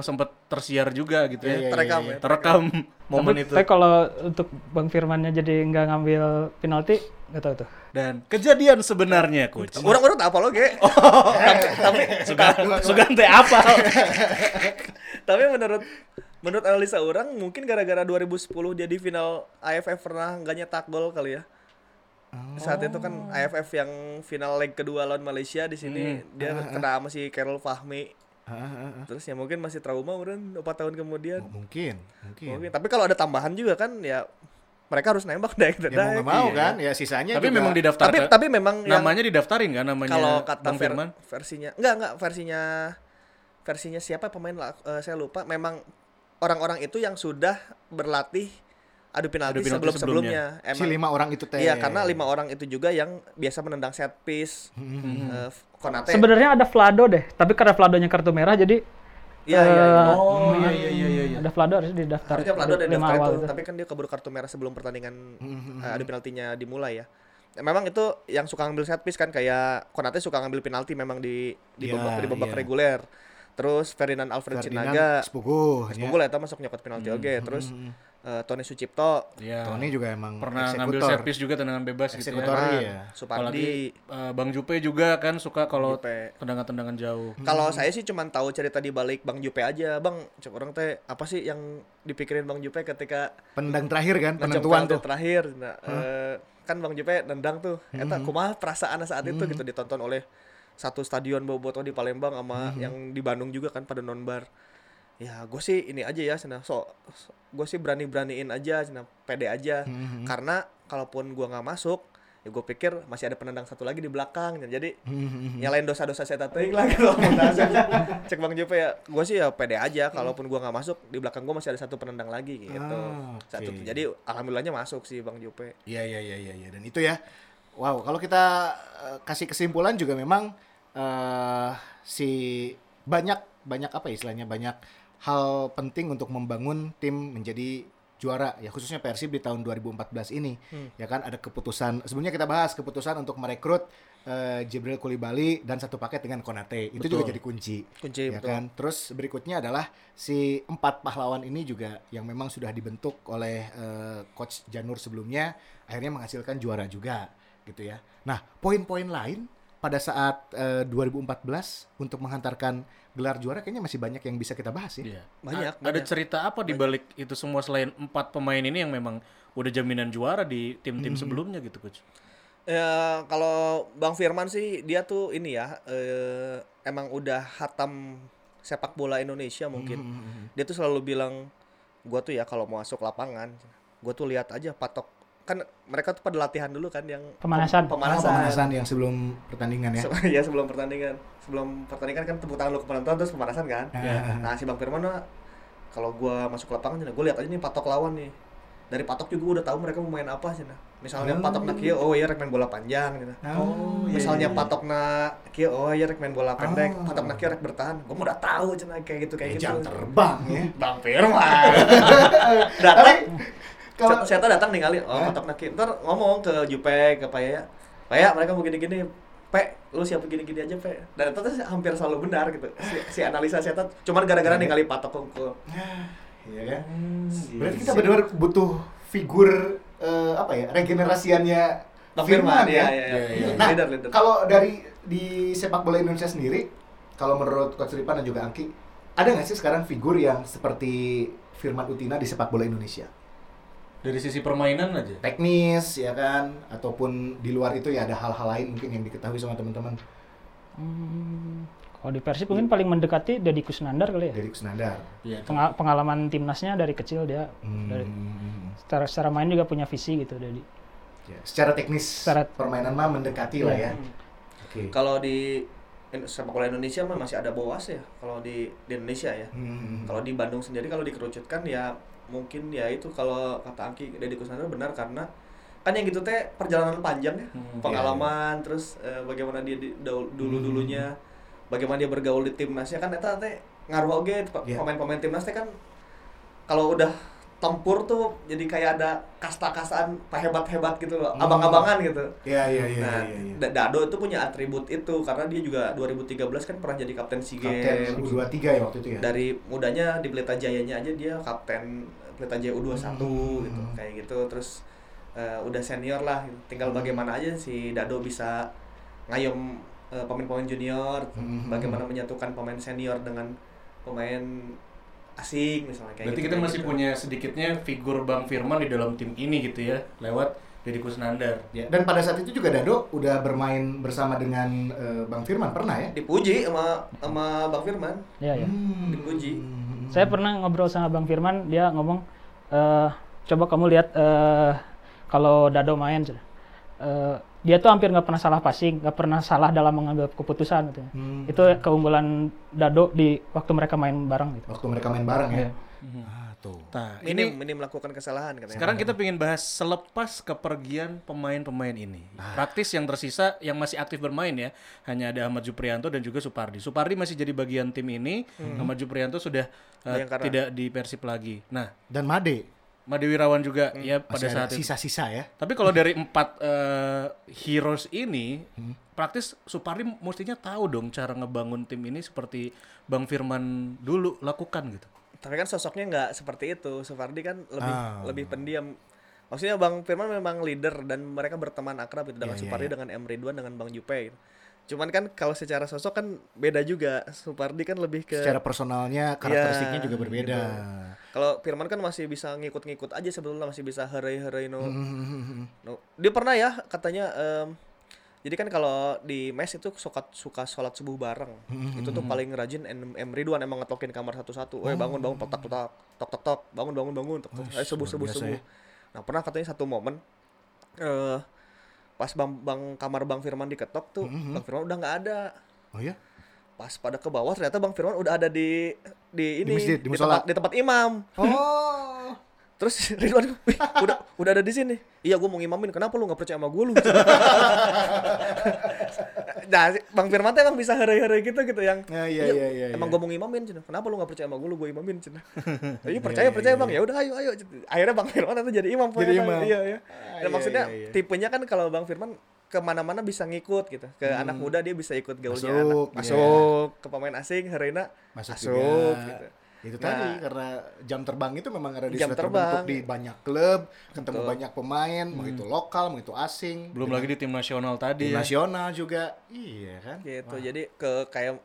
sempat tersiar juga gitu Iya, ya. terekam ya Terekam momen tapi, itu. tapi kalau untuk Bang Firmannya jadi nggak ngambil penalti nggak tahu tuh. Dan kejadian sebenarnya coach. orang orang tak apa lo ge tapi Suka suka teh apa? tapi menurut menurut analisa orang mungkin gara-gara 2010 dia di final AFF pernah nggak nyetak gol kali ya saat itu kan AFF yang final leg kedua lawan Malaysia di sini dia kena sama si Carol Fahmi. Ah, ah, ah. terus ya mungkin masih trauma udah 4 tahun kemudian. Mungkin, mungkin. mungkin tapi kalau ada tambahan juga kan ya mereka harus nembak deh Ya mau mau kan, ya sisanya Tapi juga- memang didaftar tapi tapi memang yang namanya didaftarin kan namanya kalau kata Bang ver- Firman. versinya enggak enggak versinya versinya siapa pemain lah? Eh, saya lupa. Memang orang-orang itu yang sudah berlatih adu penalti, Adu penalti sebelum sebelumnya si lima orang itu teh. iya karena lima orang itu juga yang biasa menendang set piece Hmm, Eh, Konate Sebenarnya ada Vlado deh, tapi karena Vladonya kartu merah jadi iya iya iya. eh, Oh iya iya iya iya. iya. ada Vlado harus didaftar. harusnya Vlado ada daftar awal itu itu. tapi kan dia keburu kartu merah sebelum pertandingan Hmm, eh, adu penaltinya dimulai ya Ya, memang itu yang suka ngambil set piece kan kayak Konate suka ngambil penalti memang di di Iya, babak di babak iya. reguler terus Ferdinand Alfred Ferdinand Sinaga sepugu. ya. Unggul eta masuk nyokot penalti oge terus eh, Tony Sucipto Iya. Tony juga emang pernah ngambil eksekutor. servis juga tendangan bebas gitu ya. Eksekutor Firman, iya. Apalagi Supardi eh, Bang Jupe juga kan suka kalau tendangan-tendangan jauh. kalau saya sih cuman tahu cerita di balik Bang Jupe aja Bang cek orang teh apa sih yang dipikirin Bang Jupe ketika Pendang terakhir kan, penentuan tuh. terakhir nah, eh, kan Bang Jupe nendang tuh eta kumaha perasaan saat itu gitu ditonton oleh satu stadion boboto di Palembang sama yang di Bandung juga kan pada nonbar ya gue sih ini aja ya sana so, gue sih berani beraniin aja sana pede aja. Karena kalaupun gue nggak masuk ya gue pikir masih ada penendang satu lagi di belakang jadi nyalain dosa-dosa saya tadi lah dasar. cek bang Jupe ya. Gue sih ya pede aja. Kalaupun gue nggak masuk di belakang gue masih ada satu penendang lagi gitu. Ah, satu. oke. jadi alhamdulillahnya masuk sih bang Jupe. Iya iya iya iya iya. dan itu ya. Wow, kalau kita eh, kasih kesimpulan juga memang eh si banyak banyak apa ya istilahnya? Banyak hal penting untuk membangun tim menjadi juara ya khususnya Persib di tahun 2014 ini ya kan? Ada keputusan sebelumnya kita bahas keputusan untuk merekrut eh, Jibril Kulibali dan satu paket dengan Konate. Itu juga jadi kunci kunci ya betul. kan? Terus berikutnya adalah si empat pahlawan ini juga yang memang sudah dibentuk oleh eh, coach Janur sebelumnya akhirnya menghasilkan juara juga gitu ya. Nah poin-poin lain pada saat eh, 2014 untuk menghantarkan gelar juara kayaknya masih banyak yang bisa kita bahas ya Iya. Banyak, A- Ada banyak. cerita apa di balik itu semua selain empat pemain ini yang memang udah jaminan juara di tim-tim sebelumnya gitu coach? Ya kalau Bang Firman sih dia tuh ini ya eh, emang udah hatam sepak bola Indonesia mungkin. Dia tuh selalu bilang gua tuh ya kalau mau masuk lapangan gua tuh lihat aja patok kan mereka tuh pada latihan dulu kan yang Pemanasan. pem- Oh, pemanasan, pemanasan yang sebelum pertandingan ya. Se- ya sebelum pertandingan sebelum pertandingan kan tepuk tangan lu ke penonton terus pemanasan kan Iya. nah si bang Firman kalau gua masuk lapangan gue lihat aja nih patok lawan nih dari patok juga gua udah tahu mereka mau main apa sih nah misalnya Hmm. patok nak kieu, oh iya rek main bola panjang gitu Oh, iya, misalnya iya. patok na kieu, oh iya rek main bola pendek Oh. patok na kieu rek bertahan gua mau udah tahu cina kayak gitu Kayak kayak gitu jam terbang ya. bang Firman datang Kalau saya datang ningali oh Hah? patok na kieu ntar ngomong ke Jupe ke Paya Paya mereka mau gini-gini Pe, lu siapa gini-gini aja, Pe. Dan itu tuh hampir selalu benar gitu. Si, si analisa saya tuh cuman gara-gara Iya. ningali patok unggul. Iya kan? Hmm. Berarti kita benar-benar butuh figur eh, apa ya regenerasiannya Firman, Firman, ya. iya, iya, iya. Nah, kalau dari di sepak bola Indonesia sendiri, kalau menurut Coach Ripan dan juga Angki, ada nggak sih sekarang figur yang seperti Firman Utina di sepak bola Indonesia? Dari sisi permainan aja. Teknis, ya kan? Ataupun di luar itu ya ada hal-hal lain mungkin yang diketahui sama teman-teman Hmm, kalau di Persib mungkin paling mendekati Deddy Kusnandar kali ya. dari Kusnandar. Iya. Penga- pengalaman timnasnya dari kecil dia Hmm. dari secara secara main juga punya visi gitu Deddy. Ya, secara teknis Secara- permainan mah mendekati lah ya. Iya. Oke. Kalau di sepak bola Indonesia mah masih ada Boas ya kalau di, di Indonesia ya. Hmm. Kalau di Bandung sendiri kalau dikerucutkan ya mungkin ya itu kalau kata Angki Deddy Kusnandar benar karena kan yang gitu teh perjalanan panjang ya. Hmm, pengalaman terus eh, bagaimana dia di, dulu dulunya. Bagaimana dia bergaul di timnasnya kan eta teh ngaruh oge pe- Iya. pemain-pemain timnas teh kan kalau udah tempur tuh jadi kayak ada kasta-kastaan hebat-hebat gitu loh Hmm. abang-abangan gitu Iya, iya, iya, Nah, iya, iya. Da- Dado itu punya atribut itu karena dia juga 2013 kan pernah jadi kapten SEA Kapten Games. U23 ya waktu itu ya. Dari mudanya di Pelita Jayanya aja dia kapten Pelita Jaya U21 Hmm. gitu. Kayak gitu terus eh, udah senior lah. Tinggal Hmm. bagaimana aja si Dado bisa ngayom eh, pemain-pemain junior, Hmm. bagaimana menyatukan pemain senior dengan pemain asing misalnya kayak Berarti gitu. kita kayak masih gitu. punya sedikitnya figur Bang Firman di dalam tim ini gitu ya, lewat Deddy Kusnandar. Ya, dan pada saat itu juga Dado udah bermain bersama dengan eh, Bang Firman pernah ya? dipuji sama sama Bang Firman. Iya ya. Hmm. Dipuji. Saya pernah ngobrol sama Bang Firman, dia ngomong, eh coba kamu lihat eh kalau Dado main, eh, dia tuh hampir nggak pernah salah passing, nggak pernah salah dalam mengambil keputusan gitu. Hmm. Itu keunggulan Dado di waktu mereka main bareng gitu. Waktu mereka main bareng ya. Iya. Ah, tuh. Nah, Minim, ini minim melakukan kesalahan katanya. sekarang kita ingin bahas selepas kepergian pemain-pemain ini. Praktis yang tersisa yang masih aktif bermain ya, hanya ada Ahmad Juprianto dan juga Supardi. Supardi masih jadi bagian tim ini, Ahmad Juprianto sudah uh, tidak di Persib lagi. Nah, Dan Made Made Wirawan juga ya pada masih saat itu. sisa-sisa ya. Tapi kalau dari empat eh, heroes ini, praktis Supardi mestinya tahu dong cara ngebangun tim ini seperti Bang Firman dulu lakukan gitu. Tapi kan sosoknya nggak seperti itu. Sufardi kan lebih Ah. lebih pendiam. Maksudnya Bang Firman memang leader dan mereka berteman akrab itu dengan Iya, iya, Supardi dengan M Ridwan dengan Bang Jupe. gitu. Cuman kan kalau secara sosok kan beda juga. Supardi kan lebih ke Secara personalnya, karakteristiknya Iya, juga berbeda. kalau Firman kan masih bisa ngikut-ngikut aja sebetulnya masih bisa herai-herai no, Hmm. no. Dia pernah ya katanya em, jadi kan kalau di mes itu suka suka sholat subuh bareng. Itu tuh paling rajin M, M Ridwan emang ngetokin kamar satu-satu. Eh bangun bangun tok tok tok tok tok tok bangun bangun bangun tok tok. Eh subuh subuh subuh. ya. Nah pernah katanya satu momen eh pas bang, bang kamar bang Firman diketok tuh bang Firman udah nggak ada. Oh ya? Pas pada ke bawah ternyata bang Firman udah ada di di ini masjid, di di, tempat di tempat imam. Oh. Terus Ridwan, "Wih, udah udah ada di sini. Iya, gue mau ngimamin. Kenapa lu nggak percaya sama gue lu? nah, Bang Firman tuh emang bisa hari-hari gitu gitu yang. Ya, iya, iya, iya, Emang iya. gue mau ngimamin, cina. Kenapa lu nggak percaya sama gue lu gue imamin, cina. Iya percaya percaya bang. Ya udah ayo ayo. Akhirnya Bang Firman itu jadi imam. Jadi imam. Iya iya. Ah, Dan iya, maksudnya iya, iya. tipenya kan kalau Bang Firman ke mana-mana bisa ngikut gitu ke anak muda dia bisa ikut gaulnya Hmm. Masuk, anak iya. masuk ke pemain asing Herena Masuk, masuk, juga. gitu. Itu Nah. tadi karena jam terbang itu memang ada di Jam terbang. di banyak klub, ketemu Betul. banyak pemain, mau itu lokal, mau itu asing. Belum lagi di tim nasional tadi di ya. nasional juga. Iya kan? gitu jadi ke kayak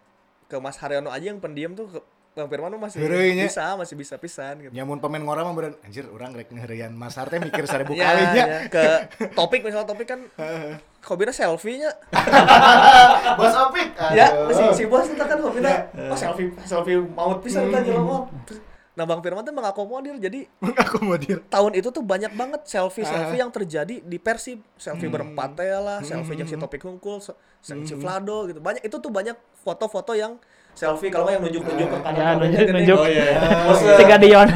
ke Mas Haryono aja yang pendiam tuh ke, Bang Firman masih Heureuy-nya. bisa masih bisa pisan gitu Nyamun pemain ngora mah beureun anjir urang rek ngeureuyaan Mas Harte mikir seribu Ya, kalinya. ya. ke topik misalnya topik kan hobinya selfie-nya Bos Opik. ya si si bos itu kan hobinya oh selfie selfie maut pisan Hmm. kan jelema Nah Bang Firman tuh mengakomodir jadi Mengakomodir. tahun itu tuh banyak banget selfie selfie yang terjadi di Persib selfie berempat ya lah selfie yang si Topik Hungkul se- se- si Vlado gitu banyak itu tuh banyak foto-foto yang selfie kalau nggak yang nunjuk-nunjuk ke kanan Ya, nunjuk, nunjuk. Oh iya. Tiga Dion.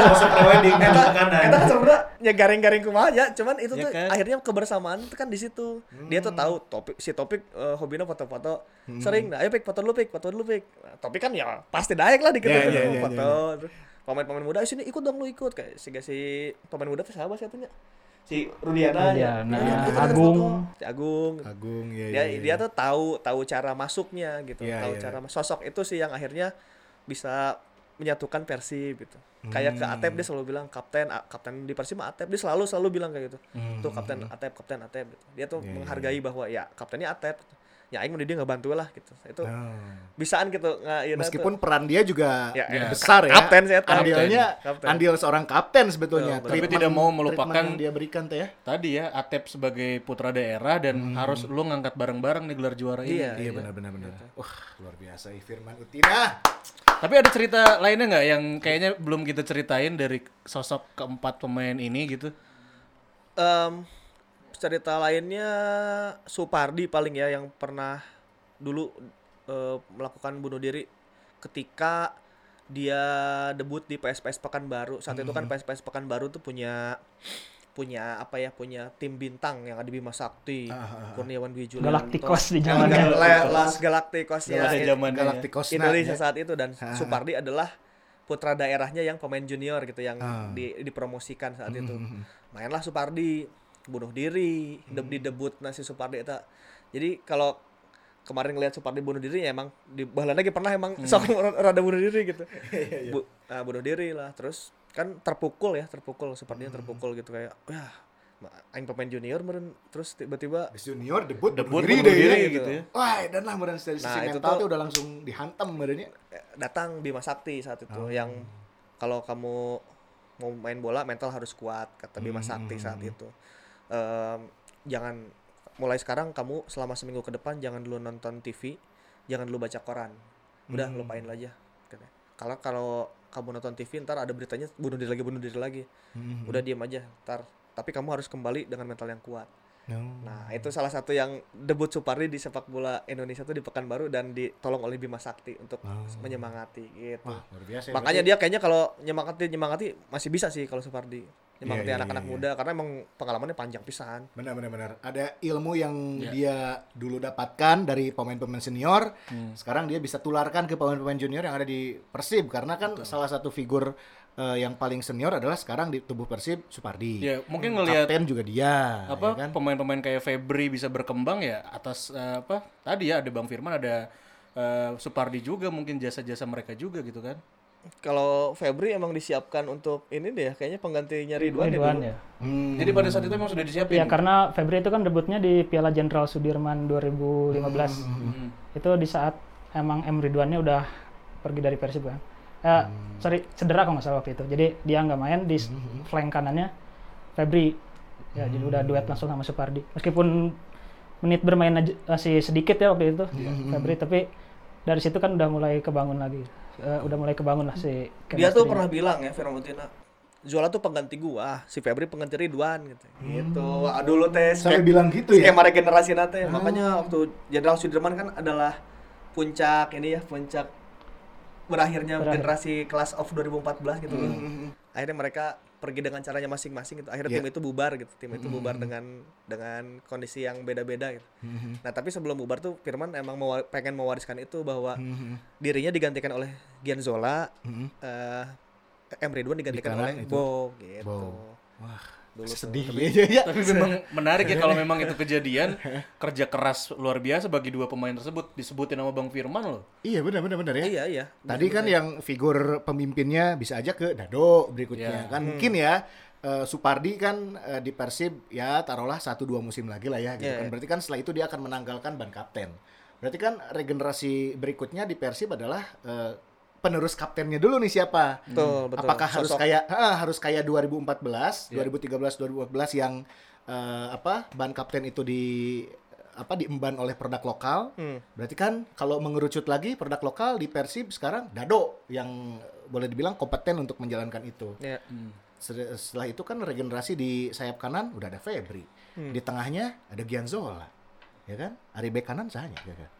Pose prewedding Eta, kanan. eta sebenarnya ya garing-garing kumaha ya, cuman itu Ya tuh kan? akhirnya kebersamaan itu kan di situ. Dia tuh tahu topik si topik eh, hobinya foto-foto sering. Nah, ayo pik foto dulu pik, foto dulu pik. Nah, topik kan ya pasti daek lah dikit Ya, ya, ya, foto. Pemain-pemain muda, "Ayo sini ikut dong lu ikut kayak si si pemain muda tuh siapa sih atunya? Si Rudiana. ya. Rudiana, Iya, kan Agung. Si Agung. Agung ya. Dia ya, dia tuh tahu tahu cara masuknya gitu, Iya, tahu iya. cara sosok itu sih yang akhirnya bisa menyatukan Persib gitu. Kayak ke Atep dia selalu bilang kapten A- kapten di Persib mah Atep dia selalu selalu bilang kayak gitu. Tuh kapten Atep, kapten Atep gitu. Dia tuh Iya, iya, menghargai bahwa ya kaptennya Atep. Ya aing mah dia ngebantu lah gitu. Itu Oh. bisaan gitu nggak ya, Meskipun peran dia juga Ya, ya, ya. besar ya. Kapten saya tahu. Andilnya Kapten. andil seorang kapten sebetulnya. Betul, betul. Tapi tidak mau melupakan- dia berikan teh ya. Tadi ya Atep sebagai putra daerah dan harus lu ngangkat bareng-bareng nih gelar juara ini. Iya. Iya benar benar benar. Wah, luar biasa Firman Utina. Tapi ada cerita lainnya nggak yang kayaknya belum kita ceritain dari sosok keempat pemain ini gitu? Em, cerita lainnya Supardi paling ya yang pernah dulu eh, melakukan bunuh diri ketika dia debut di PSPS Pekanbaru. Saat itu kan PSPS Pekanbaru tuh punya punya apa ya punya tim bintang yang ada Bima Sakti, Kurniawan Dwi Julianto. Galacticos di zamannya. Las Galacticos ya. Nah, Indonesia ya. saat itu dan Supardi adalah putra daerahnya yang pemain junior gitu yang Ah. di, dipromosikan saat itu. Mainlah Supardi bunuh diri, de- di debut nasi Supardi eta. Jadi kalau kemarin ngeliat Supardi bunuh diri ya emang di baheula lagi pernah emang sok rada bunuh diri gitu. Bu, nah, bunuh diri lah. Terus kan terpukul ya, terpukul Supardi terpukul gitu kayak ya aing pemain junior meren terus tiba-tiba junior debut Debut diri bunuh deh diri ya. gitu ya. Wah, dan lah meureun dari sisi Nah, itu mental tuh- udah langsung dihantam meureunnya. eh, datang Bima Sakti saat itu Oh. yang kalau kamu mau main bola mental harus kuat kata Bima Sakti saat itu Em, jangan mulai sekarang kamu selama seminggu ke depan jangan dulu nonton TV jangan dulu baca koran udah lupain aja katanya. kalau kalau kamu nonton TV ntar ada beritanya bunuh diri lagi bunuh diri lagi udah diam aja ntar tapi kamu harus kembali dengan mental yang kuat Nah, itu salah satu yang debut Supardi di sepak bola Indonesia tuh di Pekanbaru dan ditolong oleh Bima Sakti untuk menyemangati gitu. Wah, luar biasa. ya. Makanya dia kayaknya kalau nyemangati nyemangati masih bisa sih kalau Supardi. Nyemangati Iya, iya, anak-anak iya, muda karena emang pengalamannya panjang pisan. Benar benar benar. Ada ilmu yang Ya. dia dulu dapatkan dari pemain-pemain senior, Hmm. sekarang dia bisa tularkan ke pemain-pemain junior yang ada di Persib karena kan salah satu figur eh, yang paling senior adalah sekarang di tubuh Persib Supardi. Ya mungkin ngelihat Kapten juga dia, apa ya kan? pemain-pemain kayak Febri bisa berkembang ya atas eh, apa tadi ya ada Bang Firman ada eh, Supardi juga mungkin jasa-jasa mereka juga gitu kan. Kalau Febri emang disiapkan untuk ini deh kayaknya penggantinya Ridwan, Ridwan ya. ya. Hmm. Jadi pada saat itu memang sudah disiapin. Ya karena Febri itu kan debutnya di Piala Jenderal Sudirman 2015. Hmm. Itu di saat emang M Ridwannya udah pergi dari Persib kan. Eh, sorry, cedera kalau nggak salah waktu itu. Jadi dia nggak main di flank kanannya Febri. Ya, jadi udah duet langsung sama Supardi. Meskipun menit bermain aja- masih sedikit ya waktu itu Febri, tapi dari situ kan udah mulai kebangun lagi. Eh, udah mulai kebangun lah si Dia tuh pernah bilang ya Firmutina Zola tuh pengganti gua, si Febri pengganti Ridwan gitu. Gitu. Wah, dulu teh Sampai bilang gitu ya. skema regenerasi nate. Makanya waktu Jenderal Sudirman kan adalah puncak ini ya, puncak berakhirnya Berakhir. generasi kelas of 2014 gitu loh. Akhirnya mereka pergi dengan caranya masing-masing gitu. Akhirnya tim itu bubar gitu. Tim itu bubar dengan dengan kondisi yang beda-beda gitu. Nah, tapi sebelum bubar tuh Firman emang mewa- pengen mewariskan itu bahwa dirinya digantikan oleh Gian Zola, eh M Ridwan digantikan oleh itu. Bo gitu. Bo. Wah, Dulu sedih ya, ya. Tapi memang menarik ya kalau memang itu kejadian kerja keras luar biasa bagi dua pemain tersebut disebutin nama Bang Firman loh. Iya benar benar benar ya. Iya, iya. Tadi kan yang figur pemimpinnya bisa aja ke Dado berikutnya Ya. kan mungkin ya eh, Supardi kan eh, di Persib ya taruhlah satu dua musim lagi lah ya gitu Ya, kan ya. berarti kan setelah itu dia akan menanggalkan ban kapten berarti kan regenerasi berikutnya di Persib adalah eh, penerus kaptennya dulu nih siapa Betul, betul. apakah harus Sosok. kayak ah, harus kayak 2014 2013 2014 yang eh, apa ban kapten itu di apa diemban oleh produk lokal. Hmm. Berarti kan kalau mengerucut lagi produk lokal di Persib sekarang Dado yang boleh dibilang kompeten untuk menjalankan itu. Ya. Sed- Setelah itu kan regenerasi di sayap kanan udah ada Febri. Hmm. Di tengahnya ada Gianzola. Ya kan? Ari bek kanan sahanya ya kan?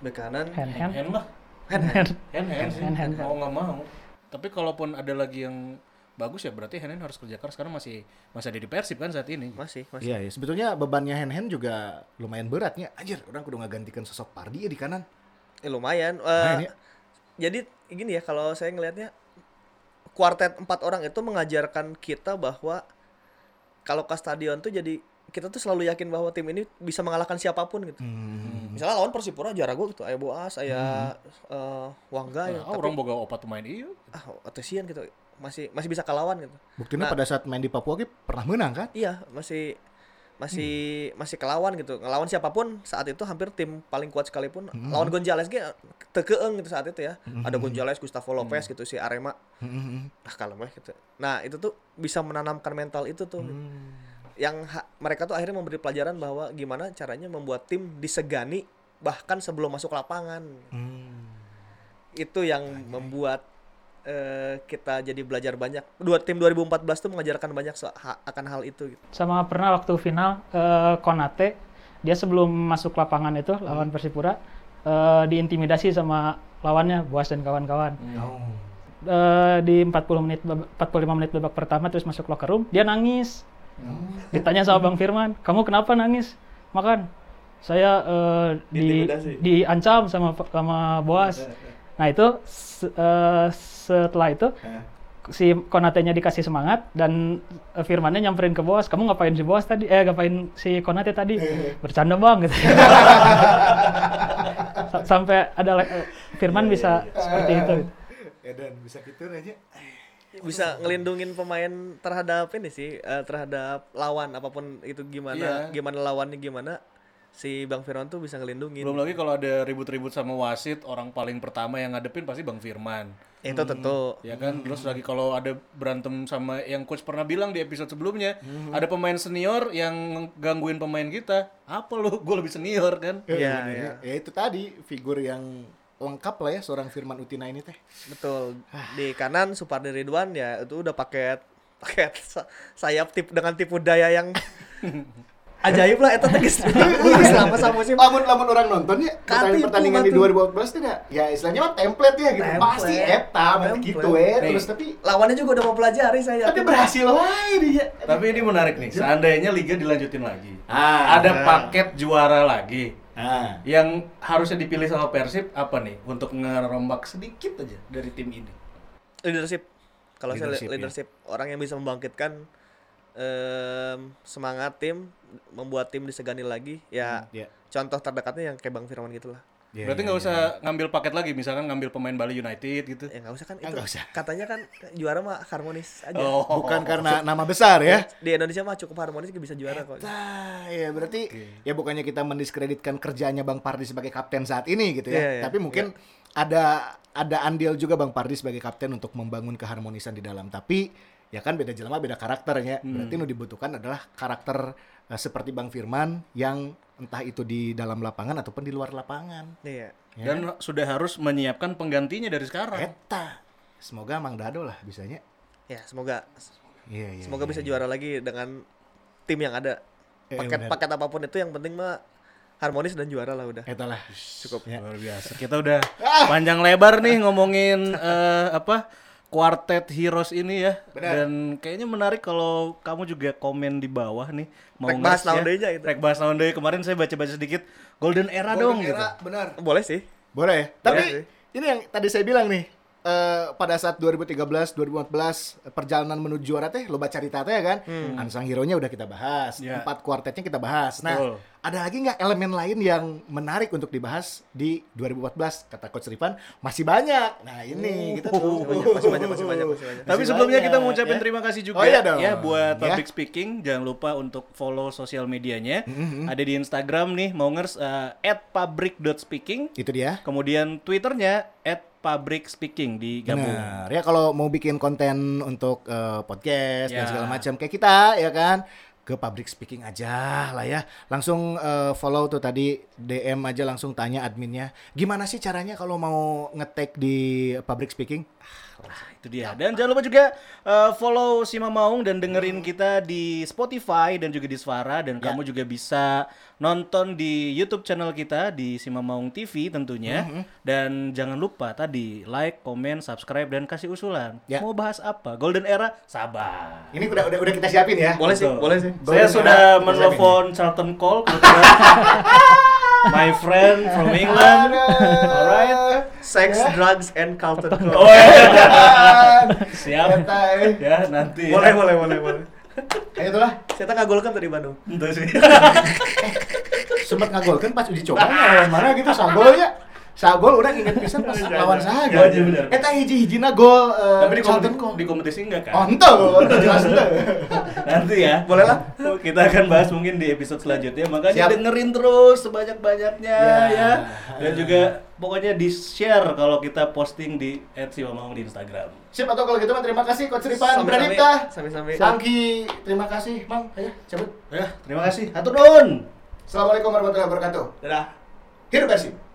Bek kanan. hand hand Hand lah. Hand hand Hand hand sih. Hand, hand. Mau nggak mau. Tapi kalaupun ada lagi yang bagus ya berarti hand hand harus kerja keras karena masih masih ada di Persib kan saat ini. Masih, masih. Iya, ya. sebetulnya bebannya hand hand juga lumayan beratnya. Anjir, orang kudu ngagantikan sosok Pardi ya di kanan. Eh, lumayan. Lumayan ya. Jadi gini ya kalau saya ngelihatnya kuartet empat orang itu mengajarkan kita bahwa kalau ke stadion tuh jadi kita tuh selalu yakin bahwa tim ini bisa mengalahkan siapa pun gitu. Hmm. Misalnya lawan Persipura jago gitu, aya Boas, aya eh, Wangga ya. Ah, orang boga opat pemain iya. ah Otesian gitu. Masih masih bisa kalawan gitu. Buktinya Nah. pada saat main di Papua ge pernah menang kan? Iya, masih masih masih kelawan gitu. Ngelawan siapa pun saat itu hampir tim paling kuat sekalipun. Lawan Gonzales ge tekeeng gitu saat itu ya. Ada Gonzales, Gustavo Lopez gitu si Arema. Hmm. Ah kalem weh gitu. Nah, itu tuh bisa menanamkan mental itu tuh. Yang ha- mereka tuh akhirnya memberi pelajaran bahwa gimana caranya membuat tim disegani bahkan sebelum masuk lapangan. Hmm. Itu yang membuat eh, kita jadi belajar banyak. Dua tim 2014 tuh mengajarkan banyak so- ha- akan hal itu gitu. sama pernah waktu final eh, Konate dia sebelum masuk lapangan itu lawan Persipura eh, diintimidasi sama lawannya Boas dan kawan-kawan. Eh, di 40 menit bab- 45 menit babak pertama terus masuk locker room dia nangis ditanya sama Bang Firman kamu kenapa nangis makan saya eh, di diancam sama sama Boas nah itu se- eh, setelah itu si Konate-nya dikasih semangat dan eh, Firmannya nyamperin ke Boas, kamu ngapain si Boas tadi? Eh ngapain si Konate tadi? Bercanda bang gitu. Sa- Sampai ada eh, Firman bisa seperti itu. gitu. Edan bisa gitu aja. Bisa ngelindungin pemain terhadap ini sih eh, terhadap lawan apa pun itu gimana Iya. gimana lawannya gimana si Bang Firman tuh bisa ngelindungin Belum lagi kalau ada ribut-ribut sama wasit, orang paling pertama yang ngadepin pasti Bang Firman. itu tentu Ya kan, terus lagi kalau ada berantem sama yang coach pernah bilang di episode sebelumnya, ada pemain senior yang gangguin pemain kita. Apa lu? Gue lebih senior kan? Iya, iya. Ya itu tadi figur yang lengkap lah ya seorang Firman Utina ini teh. betul di kanan Supardi Ridwan ya itu udah paket paket sa- sayap tip dengan tipu daya yang ajaib lah itu teh geus selama sama musim Lamun lamun orang nonton ya pertandingan, pertandingan di batu. 2014 tidak ya istilahnya mah template ya gitu. Template. Pasti eta berarti gitu ya. Terus tapi lawannya juga udah mau pelajari saya tapi berhasil wae dia. Tapi ini menarik nih, seandainya liga dilanjutin lagi. Ah. ada paket juara lagi. Nah, Yang harusnya dipilih sama Persib apa nih untuk ngerombak sedikit aja dari tim ini? leadership kalau saya Leadership, ya. leadership orang yang bisa membangkitkan em, semangat tim membuat tim disegani lagi ya ya. contoh terdekatnya yang kayak Bang Firman gitu Ya, Berarti ya, nggak ya. usah ngambil paket lagi, misalkan ngambil pemain Bali United gitu. ya nggak usah kan Ah, itu nggak usah. katanya kan juara mah harmonis aja Oh. Bukan karena nama besar ya. di Indonesia mah cukup harmonis bisa juara kok Nah, ya berarti ya bukannya kita mendiskreditkan kerjanya Bang Pardi sebagai kapten saat ini gitu ya. Iya, iya. Tapi mungkin ada ada andil juga Bang Pardi sebagai kapten untuk membangun keharmonisan di dalam. Tapi ya kan beda jelema beda karakternya. Berarti nu dibutuhkan adalah karakter eh, seperti Bang Firman yang entah itu di dalam lapangan ataupun di luar lapangan. iya Ya Dan sudah harus menyiapkan penggantinya dari sekarang. Eta. Semoga Mang Dado lah bisanya. ya semoga Iya, iya. semoga iya, bisa iya. juara lagi dengan tim yang ada Eh, paket apa pun itu yang penting mah harmonis dan juara lah udah Eta lah. Cukup Ya. luar biasa. Kita udah panjang lebar nih ngomongin eh, apa kuartet heroes ini ya. Benar. Dan kayaknya menarik kalau kamu juga komen di bawah nih mau Rek bahas nya gitu. Rek bahas deui. Kemarin saya baca-baca sedikit golden era dong Golden gitu. era, benar. boleh sih Boleh. Boleh Tapi sih. ini yang tadi saya bilang nih. Eh, pada saat 2013, 2014 eh, perjalanan menuju juara teh loba cerita teh ya kan. Ansang hero-nya udah kita bahas, Ya. empat kuartetnya kita bahas. Betul. Nah, ada lagi nggak elemen lain yang menarik untuk dibahas di 2014? Kata Coach Rifan, masih banyak. Nah, ini kita tuh. Masih banyak, masih banyak, masih banyak, masih banyak. Tapi Masih sebelumnya kita banyak, mengucapkan ya. terima kasih juga Oh, iya dong. ya buat Ya. public speaking. Jangan lupa untuk follow sosial medianya. Ada di Instagram nih, Maungers uh, @public.speaking. Itu dia. Kemudian Twitternya @publicspeaking digabung. Benar. Ya kalau mau bikin konten untuk eh, podcast dan Ya. segala macam kayak kita ya kan ke public speaking aja lah ya. Langsung eh, follow tuh tadi DM aja langsung tanya adminnya. Gimana sih caranya kalau mau ngetek di public speaking? Nah, itu dia. Dan jangan lupa juga uh, follow Sima Maung dan dengerin kita di Spotify dan juga di Suara dan kamu juga bisa nonton di YouTube channel kita di Sima Maung TV tentunya. Dan jangan lupa tadi like, komen, subscribe dan kasih usulan. Ya. Mau bahas apa? Golden Era? Sabar. Ini udah udah, udah kita siapin ya. Boleh sih, Betul. boleh sih. Saya Golden sudah Era, kita menelpon Charlton Cole. My friend from England. Alright. Sex, drugs, and Cole. Oh, iya. Siap. Ya, nanti. ya. Boleh, boleh, boleh, boleh. Ayo itulah. Saya tak ngagolkan tadi Bandung. Itu sih. Sempat ngagolkan pas uji coba lawan mana gitu sagolnya. Sagol udah inget pisan pas lawan saha Iya, iya, bener. Eta hiji-hijina gol eh, Tapi di, Charlton kompetisi, Cole. di kompetisi enggak kan? Oh, ente, ente jelas. Nanti ya. Boleh lah. Kita akan bahas mungkin di episode selanjutnya. Makanya Siap. dengerin terus sebanyak-banyaknya Ya. ya. Dan juga pokoknya di-share kalau kita posting di @siwamang di Instagram. Sip atau kalau gitu mah terima kasih Coach Ripan. Pradipta. Sami-sami. Angki, terima kasih, Mang. Ayo, cabut. Ya, terima kasih. Hatur nuhun. Assalamualaikum warahmatullahi wabarakatuh. Dadah. Hidup bersih.